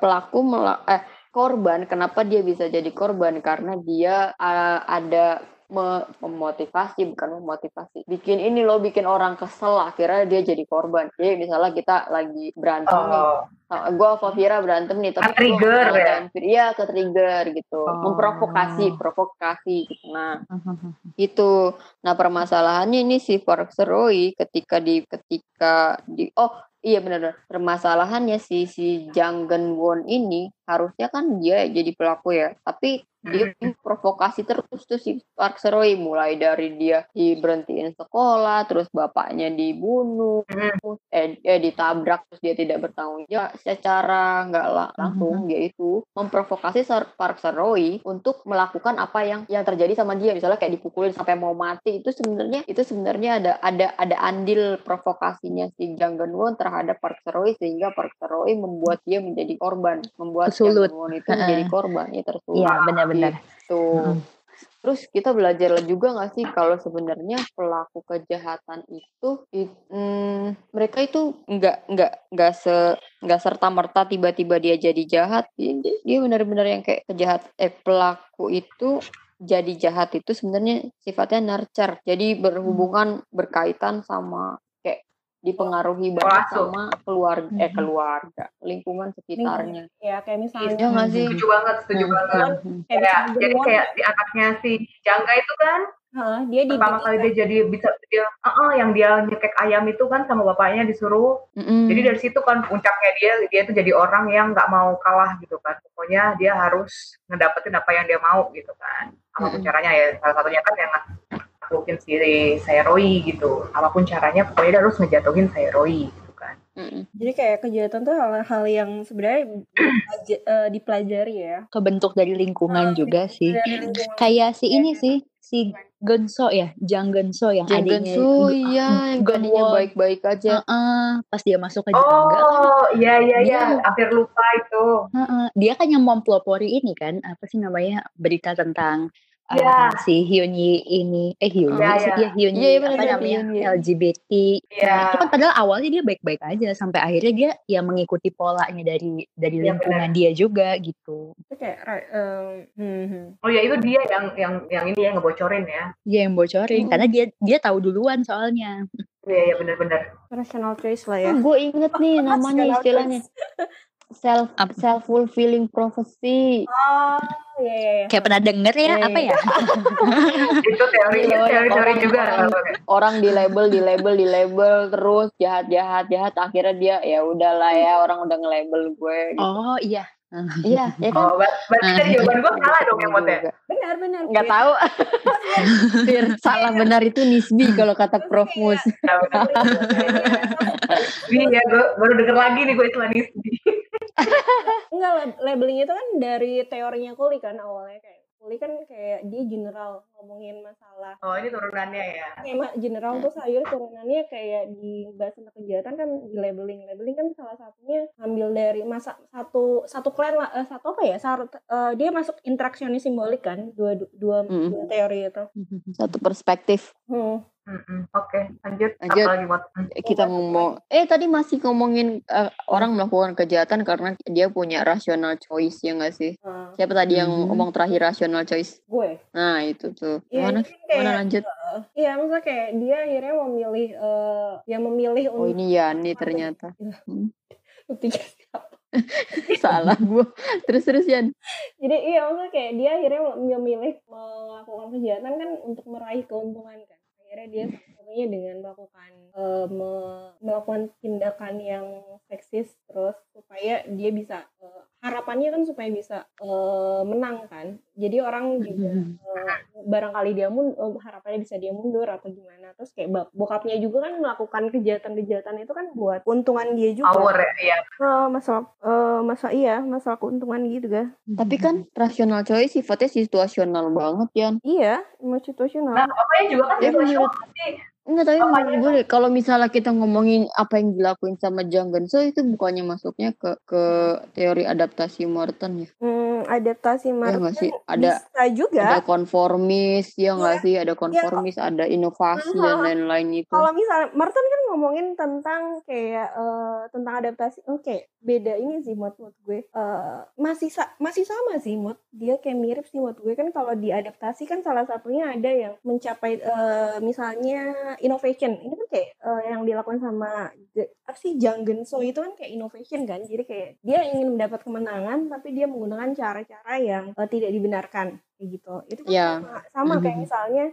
pelaku mela- eh korban kenapa dia bisa jadi korban? Karena dia eh, ada memotivasi bukan memotivasi. Bikin ini loh bikin orang kesel akhirnya dia jadi korban. Jadi misalnya kita lagi berantem nih. Oh, gue sama Vira berantem nih tapi Ke-trigger gua ya? iya ke trigger gitu. Oh. memprovokasi provokasi gitu. Nah [LAUGHS] itu. Nah permasalahannya ini si Park Seroy ketika di ketika di oh iya benar permasalahannya si si Jang Geun Won ini harusnya kan dia jadi pelaku ya. Tapi dia provokasi terus tuh si Park Seroy mulai dari dia diberhentiin sekolah terus bapaknya dibunuh eh, eh ditabrak terus dia tidak bertanggung jawab secara nggak la- langsung dia itu memprovokasi Park Seroy untuk melakukan apa yang yang terjadi sama dia. Misalnya kayak dipukulin sampai mau mati. Itu sebenarnya itu sebenarnya ada ada ada andil provokasinya si Jang Geun Won terhadap Park Seroy sehingga Park Seroy membuat dia menjadi korban membuat Jang. Geun Won itu menjadi korban ya tersulut. Iya benar-benar. gitu. Mm. Terus kita belajar juga nggak sih kalau sebenarnya pelaku kejahatan itu, it- mm, mereka itu nggak nggak nggak se nggak serta merta tiba-tiba dia jadi jahat. Dia, dia- dia benar-benar yang kayak kejahat eh pelaku itu jadi jahat itu sebenarnya sifatnya nurture. Jadi berhubungan berkaitan sama kayak dipengaruhi banget sama keluarga eh Mhm. keluarga, lingkungan sekitarnya. ya kayak misalnya Iya nggak sih? setuju banget, setuju Hmm, banget. hmm, kayak misalnya jadi kayak si anaknya si Jangga itu kan Heeh, dia di pertama kali dia jadi bisa dia ah ah, yang dia nyekek ayam itu kan sama bapaknya disuruh Mm-mm. jadi dari situ kan puncaknya dia dia itu jadi orang yang nggak mau kalah gitu kan pokoknya dia harus ngedapetin apa yang dia mau gitu kan apa pun Mm-mm. caranya ya salah satunya kan yang naklukin si Sairoi gitu. Apa pun caranya pokoknya dia harus ngejatuhin Sairoi gitu kan. Mm-mm. jadi kayak kejahatan tuh hal-hal yang sebenarnya eh, dipelajari ya. Kebentuk dari lingkungan juga sih. lingkungan Kayak si ini sih, si Genso ya, Jang Genso yang Jang adiknya Gensu iya yang tadinya Won. baik-baik aja. Heeh, pas dia masuk ke Jangga kan oh iya iya. iya hampir lupa itu. Heeh, dia kan yang mempelopori ini kan apa sih namanya berita tentang uh, Iya. si Hyun Yi ini eh Hyun Yi Iya, sih iya. ya Hyun Iya, Yi iya, apa benar, namanya Yi. LGBT Iya. Nah, itu kan padahal awalnya dia baik-baik aja sampai akhirnya dia ya mengikuti polanya dari dari Iya, lingkungan dia juga gitu itu kayak ra- eh, hmm, hmm. oh ya itu dia yang yang yang ini yang ngebocorin ya dia yang bocorin Hmm. karena dia dia tahu duluan soalnya iya iya benar-benar rational choice lah ya gue inget nih namanya istilahnya. self self fulfilling prophecy. Oh, iya iya. iya. Kayak pernah denger ya Iya, apa ya? [LAUGHS] itu teori Iya, teori-teori orang- juga orang- Orang di label, di label, di label terus jahat, jahat, jahat. Akhirnya dia ya udahlah ya orang udah nge-label gue. Gitu. Oh iya. Iya, ya kan? oh ber- berarti dari jawaban gue salah dong ya Mot ya. Benar benar. Gue. tahu. [LAUGHS] Fir, salah benar itu Nisbi kalau kata Prof Mus. Ya. Iya, gue baru denger lagi nih gue Islam Nisbi. Enggak, lab- labeling itu kan dari teorinya Kuli kan awalnya kayak Kuli kan kayak dia general ngomongin masalah Oh, ini turunannya ya. tema general terus akhirnya turunannya kayak di bahas tentang kejahatan kan di labeling labeling kan salah satunya ambil dari masa satu satu klan lah eh, satu apa ya Sar- eh, dia masuk interaksionis simbolik kan dua dua, Mm. dua teori itu Satu perspektif. hmm. Mm-mm. Oke, lanjut. Lanjut. Apa lagi Mot? Hmm. Kita ngomong, eh tadi masih ngomongin eh, orang melakukan kejahatan karena dia punya rational choice ya nggak sih? Nah, Siapa tadi yang Hmm. ngomong terakhir rational choice? gue Nah itu tuh. Iya, Mana? ini kayak- Mana lanjut? iya maksudnya kayak dia akhirnya memilih eh ya memilih Oh untuk ini Yani ternyata. [LAUGHS] ketiga [LAUGHS] Salah gue. Terus terus Yan. Jadi iya maksudnya kayak dia akhirnya memilih melakukan kejahatan kan untuk meraih keuntungan kan. Akhirnya dia satunya dengan melakukan eh, me- melakukan tindakan yang seksis terus supaya dia bisa eh, harapannya kan supaya bisa eh, menang kan. Jadi orang juga eh, barangkali dia mun eh, harapannya bisa dia mundur atau gimana. Terus kayak bap- bokapnya juga kan melakukan kejahatan-kejahatan itu kan buat keuntungan dia juga. Power ya, iya. Eh, masalah eh, masalah iya, masalah keuntungan gitu kan. Tapi kan rational choice sifatnya situasional banget Yan. Iya, emang situasional. Nah, bapaknya juga kan Ya, situasional sih. Enggak tapi menurut gue deh, kalau misalnya kita ngomongin apa yang dilakuin sama Jang Genso itu bukannya masuknya ke ke teori adaptasi Morton ya? Hmm, adaptasi Ya Martin nggak sih? Ada bisa juga. ada konformis ya nggak sih? Ada konformis, ada inovasi dan Heeh. lain-lain itu. Kalau misalnya Martin kan ngomongin tentang kayak eh, tentang adaptasi, oke beda ini sih mood mood gue. Eh, masih sa- masih sama sih mood. Dia kayak mirip sih mood gue kan kalau diadaptasi kan salah satunya ada yang mencapai eh, misalnya innovation. Ini kan kayak eh, yang dilakukan sama apa sih Jang Genso itu kan kayak innovation kan. Jadi kayak dia ingin mendapat kemenangan tapi dia menggunakan cara-cara yang eh, tidak dibenarkan kayak gitu. Itu kan Ya. sama, sama kayak Mhm. misalnya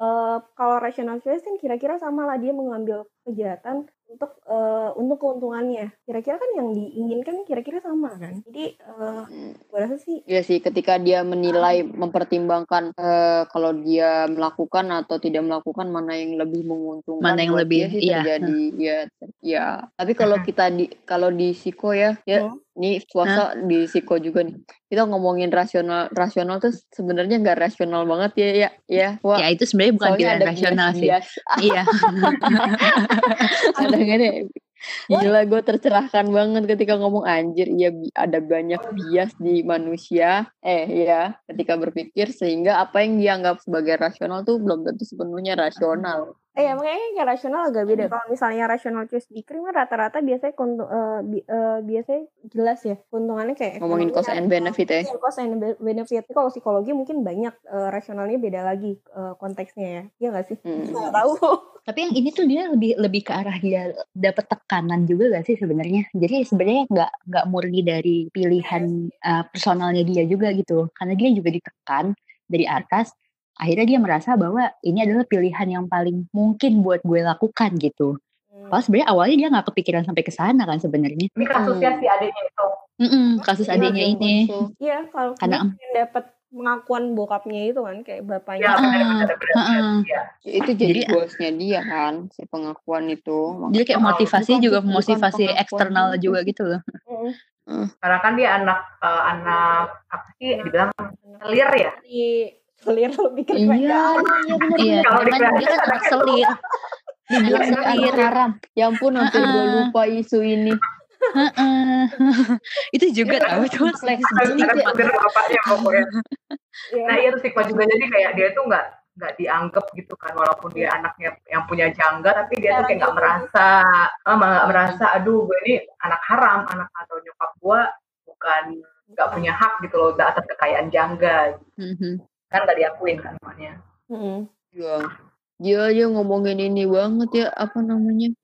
eh kalau rational choice kan kira-kira sama lah dia mengambil kejahatan untuk eh, untuk keuntungannya. Kira-kira kan yang diinginkan kira-kira sama kan. Jadi eh gue rasa sih Iya sih, ketika dia menilai, mempertimbangkan eh, kalau dia melakukan atau tidak melakukan mana yang lebih menguntungkan Mana yang lebih, sih iya. terjadi ya ter- ya. Tapi kalau kita di kalau di psiko ya, ya Hmm. Ini puasa di psiko juga nih. Kita ngomongin rasional rasional tuh sebenarnya nggak rasional banget ya ya ya. Wah, Ya itu sebenarnya bukan pilihan rasional sih. bias-bias. [LAUGHS] Iya. ada nggak? Gila gue tercerahkan banget ketika ngomong anjir iya ada banyak bias di manusia eh ya ketika berpikir sehingga apa yang dianggap sebagai rasional tuh belum tentu sepenuhnya rasional eh ya makanya kayak rasional agak beda. Kalau misalnya rational choice di krim kan rata-rata biasanya kontu, eh, bi- eh, biasanya jelas ya keuntungannya kayak ngomongin cost and benefit ya Iya, cost and be- benefit. Tapi Kalau psikologi mungkin banyak eh, rasionalnya beda lagi eh, konteksnya ya. Iya nggak sih? Hmm. Nggak tahu. [LAUGHS] Tapi yang ini tuh dia lebih lebih ke arah dia dapat tekanan juga gak sih sebenarnya? Jadi sebenarnya nggak nggak murni dari pilihan uh, personalnya dia juga gitu, karena dia juga ditekan dari atas. Akhirnya dia merasa bahwa ini adalah pilihan yang paling mungkin buat gue lakukan gitu. Hmm. Kalau sebenarnya awalnya dia nggak kepikiran sampai ke sana kan sebenarnya. Ini kasusnya Hmm. si adiknya itu. Mm-mm, kasus Iya, adiknya ini. Iya, kalau Karena dia dapat pengakuan bokapnya itu kan kayak Ya, bapaknya. Ah, benar-benar benar. ah. Iya. itu jadi Jadi- goalsnya dia kan si pengakuan itu Jadi kayak Oh, motivasi bukan- juga bukan motivasi eksternal gitu. juga gitu loh. Mm. Karena kan dia anak eh, anak apa sih dibilang selir ya? Di selir lebih keren. iya iya benar Iya, Kalau kan dikira- dia kan anak selir. Dibilang anak selir. haram ya ampun sampai gue lupa isu ini Heeh. [LAUGHS] itu juga Iya, tahu tuh ya selir bapaknya pokoknya. Iya. Nah iya tuh stigma juga jadi kayak dia tuh nggak nggak dianggap gitu kan walaupun dia anaknya yang punya jangga tapi dia tuh kayak nggak merasa ah, nggak merasa aduh gue ini anak haram anak atau nyokap gue bukan nggak punya hak gitu loh atas kekayaan jangga Mhm. Kan nggak diakuin kan namanya. Mm. Iya. Dia aja ngomongin ini banget ya apa namanya?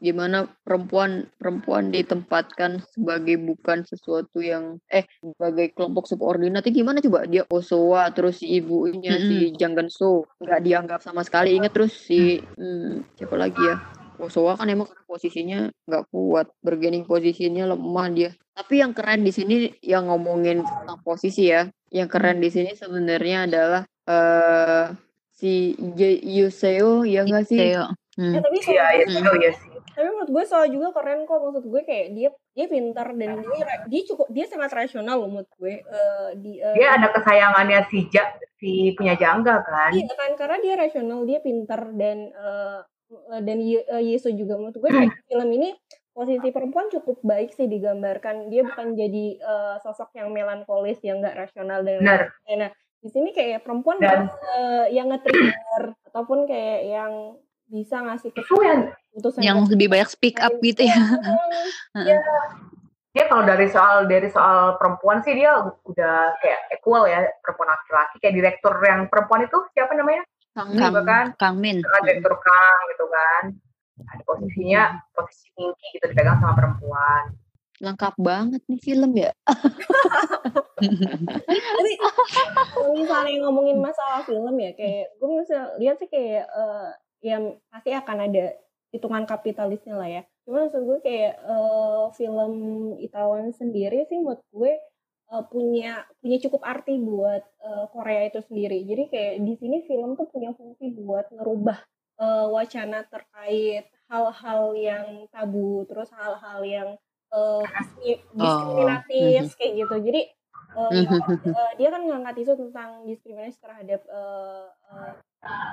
gimana perempuan perempuan ditempatkan sebagai bukan sesuatu yang eh sebagai kelompok subordinat. Itu gimana coba? Dia Osowa terus si ibunya Mm-mm. si Jang Genso nggak dianggap sama sekali. Inget terus si hmm, siapa lagi ya? Osowa kan emang karena posisinya nggak kuat. Bergening posisinya lemah dia. Tapi yang keren di sini yang ngomongin tentang posisi ya yang keren di sini sebenarnya adalah eh si Ye- Yuseo ya nggak sih Theo. Hmm. Eh, tapi soal Iya, ya oh iya sih. tapi menurut gue soal juga keren kok maksud gue kayak dia dia pintar dan dia dia cukup dia sangat rasional loh menurut gue Eh, di eh, Dia ada kesayangannya si Ja, si punya jangga kan. Iya kan karena dia rasional, dia pintar dan eh, dan Ye- eh, Yesu juga menurut gue kayak film ini posisi perempuan cukup baik sih digambarkan. Dia bukan jadi eh, sosok yang melankolis yang nggak rasional dan lain-lain. Nah, di sini kayak perempuan Dan- eh, yang nge-trigger ataupun kayak yang bisa ngasih Itu yang keputusan. Yang lebih banyak speak up gitu ya. [LAUGHS] dia kalau dari soal dari soal perempuan sih dia udah kayak equal ya perempuan laki-laki. Kayak direktur yang perempuan itu siapa namanya? Kang Kang, kan? Kang Min. kan direktur Kang gitu kan ada posisinya posisi tinggi gitu dipegang sama perempuan lengkap banget nih film ya Tapi kalau misalnya ngomongin masalah film ya kayak gue bisa lihat sih kayak eh, yang pasti akan ada hitungan kapitalisnya lah ya. Cuma maksud gue kayak eh, film Itaewon sendiri sih menurut gue eh, punya punya cukup arti buat eh, Korea itu sendiri. Jadi kayak di sini film tuh punya fungsi buat ngerubah eh, wacana terkait hal-hal yang tabu, terus hal-hal yang eh, dismi- diskriminatif kayak gitu. Jadi eh, eh, dia kan ngangkat isu tentang diskriminasi terhadap eh, eh,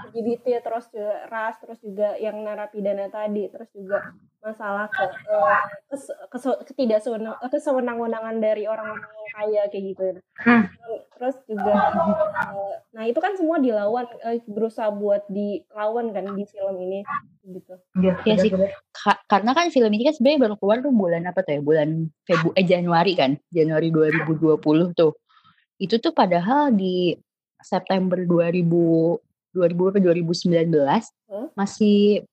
LGBT terus juga ras terus juga yang narapidana tadi terus juga masalah ke, eh, kes, kes- ketidaksewenang eh, kesewenang-wenangan dari orang-orang yang kaya kayak gitu ya. Hmm. terus juga eh, nah itu kan semua dilawan eh, berusaha buat dilawan kan di film ini gitu Iya, Iya sih. Ka- karena kan film ini kan sebenarnya baru keluar tuh bulan apa tuh ya? Bulan Febu eh Januari kan? Januari 2020 tuh. Itu tuh padahal di September 2000 2000 ke 2019 Hmm? masih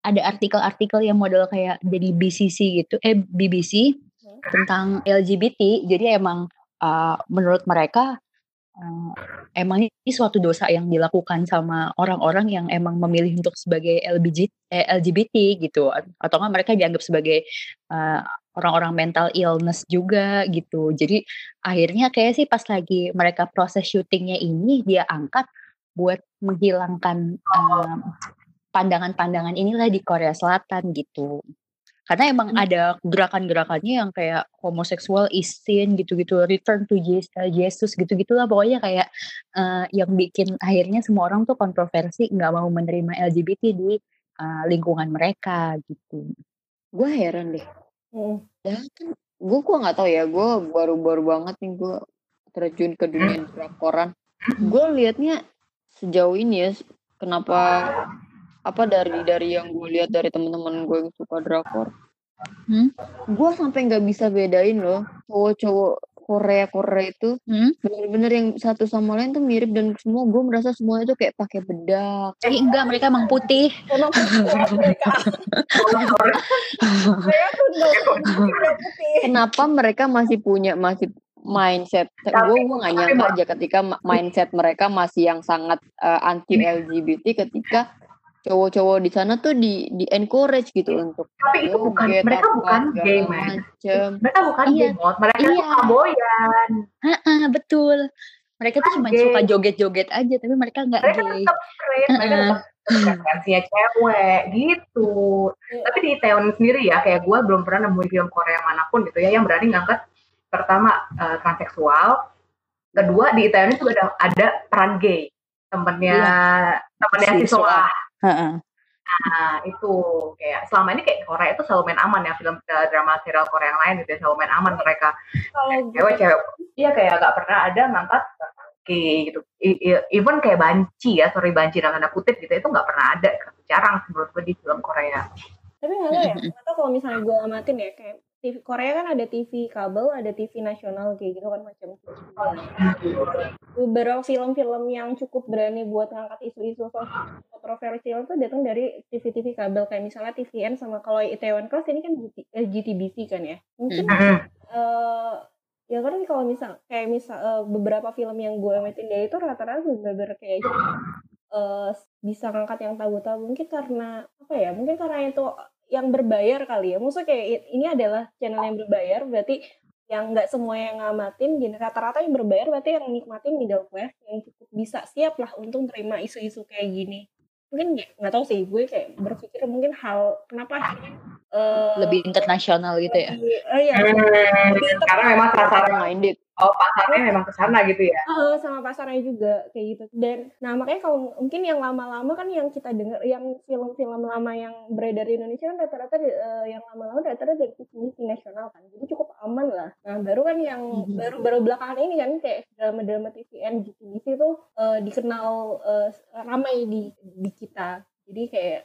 ada artikel-artikel yang model kayak jadi BCC gitu, eh BBC Hmm. tentang LGBT. Jadi emang uh, menurut mereka uh, emang ini suatu dosa yang dilakukan sama orang-orang yang emang memilih untuk sebagai LGBT, eh, LGBT gitu atau nggak mereka dianggap sebagai uh, orang-orang mental illness juga gitu. Jadi akhirnya kayak sih pas lagi mereka proses syutingnya ini dia angkat buat menghilangkan um, pandangan-pandangan inilah di Korea Selatan gitu. Karena emang ada gerakan-gerakannya yang kayak homoseksual is sin gitu-gitu, return to eh, Jesus gitu-gitulah pokoknya kayak eh, yang bikin akhirnya semua orang tuh kontroversi nggak mau menerima LGBT di eh, lingkungan mereka gitu. gue heran deh Hmm. Padahal kan gue gua nggak tahu ya gue baru-baru banget nih gue terjun ke dunia drakoran gue liatnya sejauh ini ya kenapa apa dari dari yang gue lihat dari teman-teman gue yang suka drakor Hmm? gue sampai nggak bisa bedain loh cowok-cowok Korea Korea itu Hmm? bener-bener yang satu sama lain tuh mirip dan semua gue merasa semua itu kayak pakai bedak Eh, enggak mereka emang putih. Emang putih. [LAUGHS] [LAUGHS] kenapa mereka masih punya masih mindset gue gue nggak tapi nyangka aja ketika mindset mereka masih yang sangat anti LGBT ketika cowok-cowok di sana tuh di di encourage gitu untuk tapi itu bukan joget mereka apa, bukan gay man macem. mereka bukan Iya. gay mod mereka tuh Iya. kamboyan Ah, betul. Mereka tuh cuma suka joget-joget aja, tapi mereka nggak mereka gay. tetap keren mereka tetap preferensinya cewek gitu Iya. tapi di Taiwan sendiri ya kayak gue belum pernah nemuin film Korea mana pun gitu ya yang berani ngangkat pertama eh, transseksual. Kedua di Taiwan itu ada ada peran gay. Temennya temennya Si si Soa Heeh. Nah, itu. Kayak selama ini kayak Korea itu selalu main aman ya film eh, drama serial Korea yang lain gitu ya selalu main aman mereka. Kalau gue cewek cewek iya kayak gak pernah ada ngangkat gay gitu. Even kayak banci ya sorry banci dalam tanda kutip gitu itu nggak pernah ada. Jarang menurut gue di film Korea. Tapi nggak tahu ya, [LAUGHS] nggak tahu kalau misalnya gue amatin ya, kayak TV Korea kan ada TV kabel, ada TV nasional kayak gitu kan macam beberapa film-film yang cukup berani buat ngangkat isu-isu kontroversial tuh datang dari TV-TV kabel. Kayak misalnya TVN sama kalau Itaewon Class ini kan GT, eh, GTBC kan ya. Mungkin eh ya kan kalau misal kayak misal eh, beberapa film yang gue amatin dia itu rata-rata bener-bener kayak eh bisa ngangkat yang tabu-tabu. Mungkin karena apa ya mungkin karena itu yang berbayar kali ya. Maksudnya kayak ini adalah channel yang berbayar berarti yang nggak semua yang ngamatin gini rata-rata yang berbayar berarti yang nikmatin middle class yang cukup bisa siap lah untuk terima isu-isu kayak gini. Mungkin nggak tahu sih gue kayak berpikir mungkin hal kenapa akhirnya eh, lebih internasional gitu ya. oh iya. Hmm, karena memang sasaran minded. Oh pasarnya memang ke sana gitu ya. Heeh, sama pasarnya juga kayak gitu. Dan nah makanya kalau mungkin yang lama-lama kan yang kita dengar yang film-film lama yang beredar di Indonesia kan rata-rata eh, yang lama-lama rata-rata dari TV nasional kan. Jadi cukup aman lah. Nah baru kan yang Mhm. baru-baru belakangan ini kan kayak drama-drama TVN GTVC itu eh, dikenal eh, ramai di di kita jadi kayak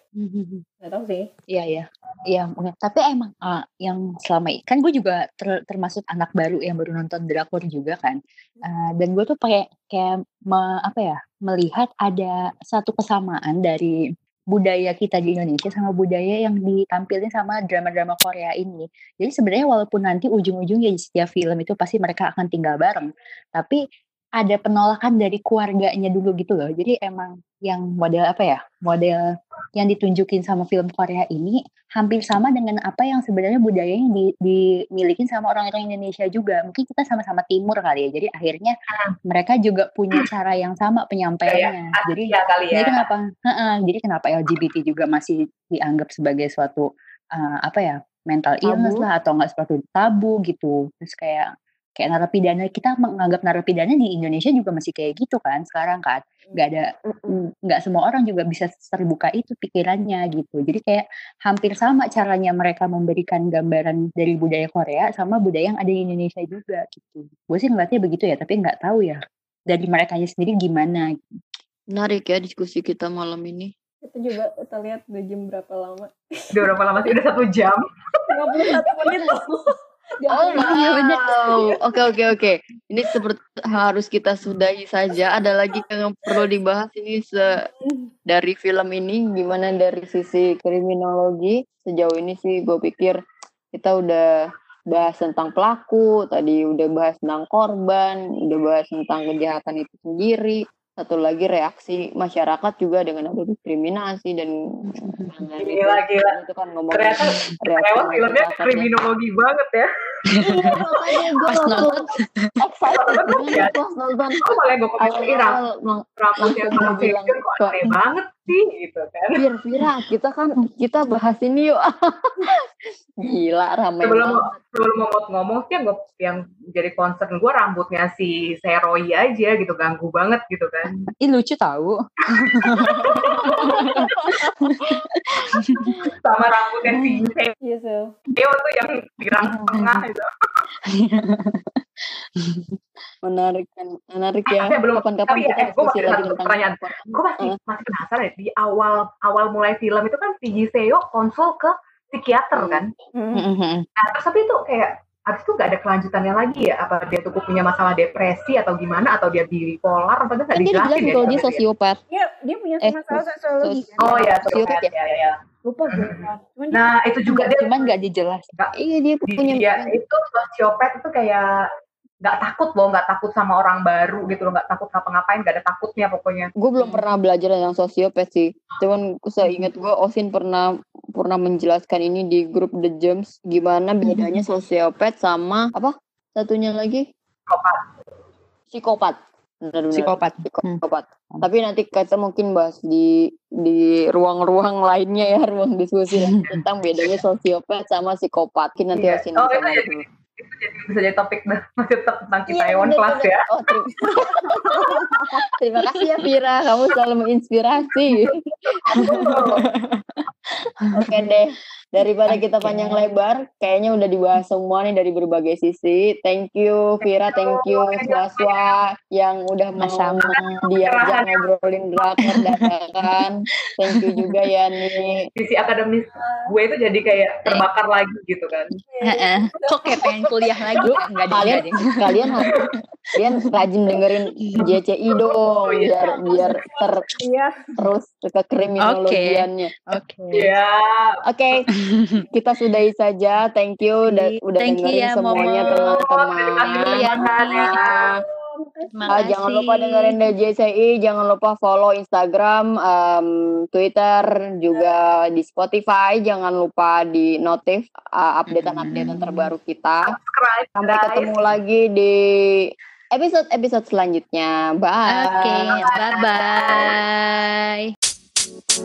nggak tahu sih Iya iya. Iya, tapi emang uh, yang selama ini kan gue juga ter- termasuk anak baru yang baru nonton drakor juga kan. Uh, dan gue tuh kayak me- apa ya melihat ada satu kesamaan dari budaya kita di Indonesia sama budaya yang ditampilin sama drama-drama Korea ini. Jadi sebenarnya walaupun nanti ujung-ujungnya di setiap film itu pasti mereka akan tinggal bareng, tapi ada penolakan dari keluarganya dulu gitu loh. Jadi emang yang model apa ya? Model yang ditunjukin sama film Korea ini hampir sama dengan apa yang sebenarnya budayanya di, dimiliki sama orang-orang Indonesia juga. Mungkin kita sama-sama timur kali ya. Jadi akhirnya mereka juga punya cara yang sama penyampaiannya. Jadi kali ya. jadi kenapa? Jadi kenapa LGBT juga masih dianggap sebagai suatu uh, apa ya mental illness Tabu. lah atau enggak suatu tabu gitu. Terus kayak kayak narapidana kita menganggap narapidana di Indonesia juga masih kayak gitu kan sekarang kan. Nggak ada nggak semua orang juga bisa terbuka itu pikirannya gitu. Jadi kayak hampir sama caranya mereka memberikan gambaran dari budaya Korea sama budaya yang ada di Indonesia juga gitu. Gue sih ngeliatnya begitu ya tapi nggak tahu ya dari mereka sendiri gimana. Menarik ya diskusi kita malam ini. Kita coba kita lihat udah jam berapa lama. Udah berapa lama sih? Udah satu jam. [LAUGHS] 51 menit loh Oh, wow. Oke oke oke. Ini seperti harus kita sudahi saja. Ada lagi yang perlu dibahas ini se dari film ini gimana dari sisi kriminologi sejauh ini sih gue pikir kita udah bahas tentang pelaku, tadi udah bahas tentang korban, udah bahas tentang kejahatan itu sendiri. Satu lagi reaksi masyarakat juga dengan ada diskriminasi dan dan [LAUGHS] Gila, itu, gila. itu kan ngomong Ternyata lewat filmnya kriminologi banget ya. pas nonton pas nonton Oh malah gue komen lagi ram- awal lang- rambutnya sama bilang kok aneh banget sih gitu kan. Fir, Fira, kita kan kita bahas ini yuk. [LAUGHS] Gila, ramai Sebelum banget. sebelum mau ngomong sih yang, jadi concern gue rambutnya si Seroy aja gitu ganggu banget gitu kan. [LAUGHS] ih lucu tahu Sama rambutnya si Iya, so. Theo tuh yang di rambut tengah gitu. [LAUGHS] Menarik kan, menarik ya. Tapi belum- Kapan-kapan ya, kita eh, diskusi masih lagi tentang pertanyaan. Gue masih masih penasaran ya di awal awal mulai film itu kan si Giseo konsul ke psikiater Hmm. kan. Hmm. Nah terus tapi itu kayak abis itu gak ada kelanjutannya lagi ya? Apa dia tuh punya masalah depresi atau gimana? Atau dia bipolar? Apa itu gak Kan dia dijelasin dibilang ya? kalau dia sama sosiopat. Dia dia punya Eh, masalah sosiologi sos- kan. Oh ya, Sosiopat ya, ya, ya. Lupa gue. Cuman Nah itu juga dia cuman nggak dijelas Iya, dia di- punya dia itu sosiopat itu kayak nggak takut loh, nggak takut sama orang baru gitu loh, nggak takut ngapa-ngapain, nggak ada takutnya pokoknya. gue belum pernah belajar tentang sosiopat sih. Cuman saya ingat gue Osin pernah pernah menjelaskan ini di grup The Gems gimana bedanya sosiopat sama apa? Satunya lagi Psikopat. psikopat. Benar-benar. psikopat psikopat. Tapi nanti kita mungkin bahas di di ruang-ruang lainnya ya, ruang diskusi [LAUGHS] tentang bedanya sosiopat sama psikopat. Mungkin nanti Iya. Osin Oh, itu ngomong jadi- dulu. Itu jadi bisa jadi topik [LAUGHS] masih tetap tentang kita Taiwan bener, kelas ya. Oh, terima. [LAUGHS] terima kasih ya Vira, kamu selalu menginspirasi. [LAUGHS] Oke deh, daripada kita panjang lebar, kayaknya udah dibahas semua nih dari berbagai sisi. Thank you Vira, thank you Swaswa yang udah mau Sama-sama. diajak ngobrolin drakor dadakan. Thank you juga ya nih. Sisi akademis gue itu jadi kayak terbakar lagi gitu kan. Heeh. Kok kayak pengen kuliah lagi? Enggak kalian kalian kalian rajin dengerin JCI dong biar biar ter Iya. terus ke kriminologiannya. Oke. Iya. Oke, [LAUGHS] kita sudahi saja. Thank you udah udah Thank you dengerin ya, semuanya teman-teman. Iya, Ah, jangan lupa dengerin DJCI, jangan lupa follow Instagram, em, Twitter, juga di Spotify. Jangan lupa di notif uh, updatean-updatean terbaru kita. Subscribe. Sampai ketemu lagi di episode-episode selanjutnya. Bye. Oke, bye-bye. You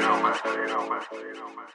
know, man. You.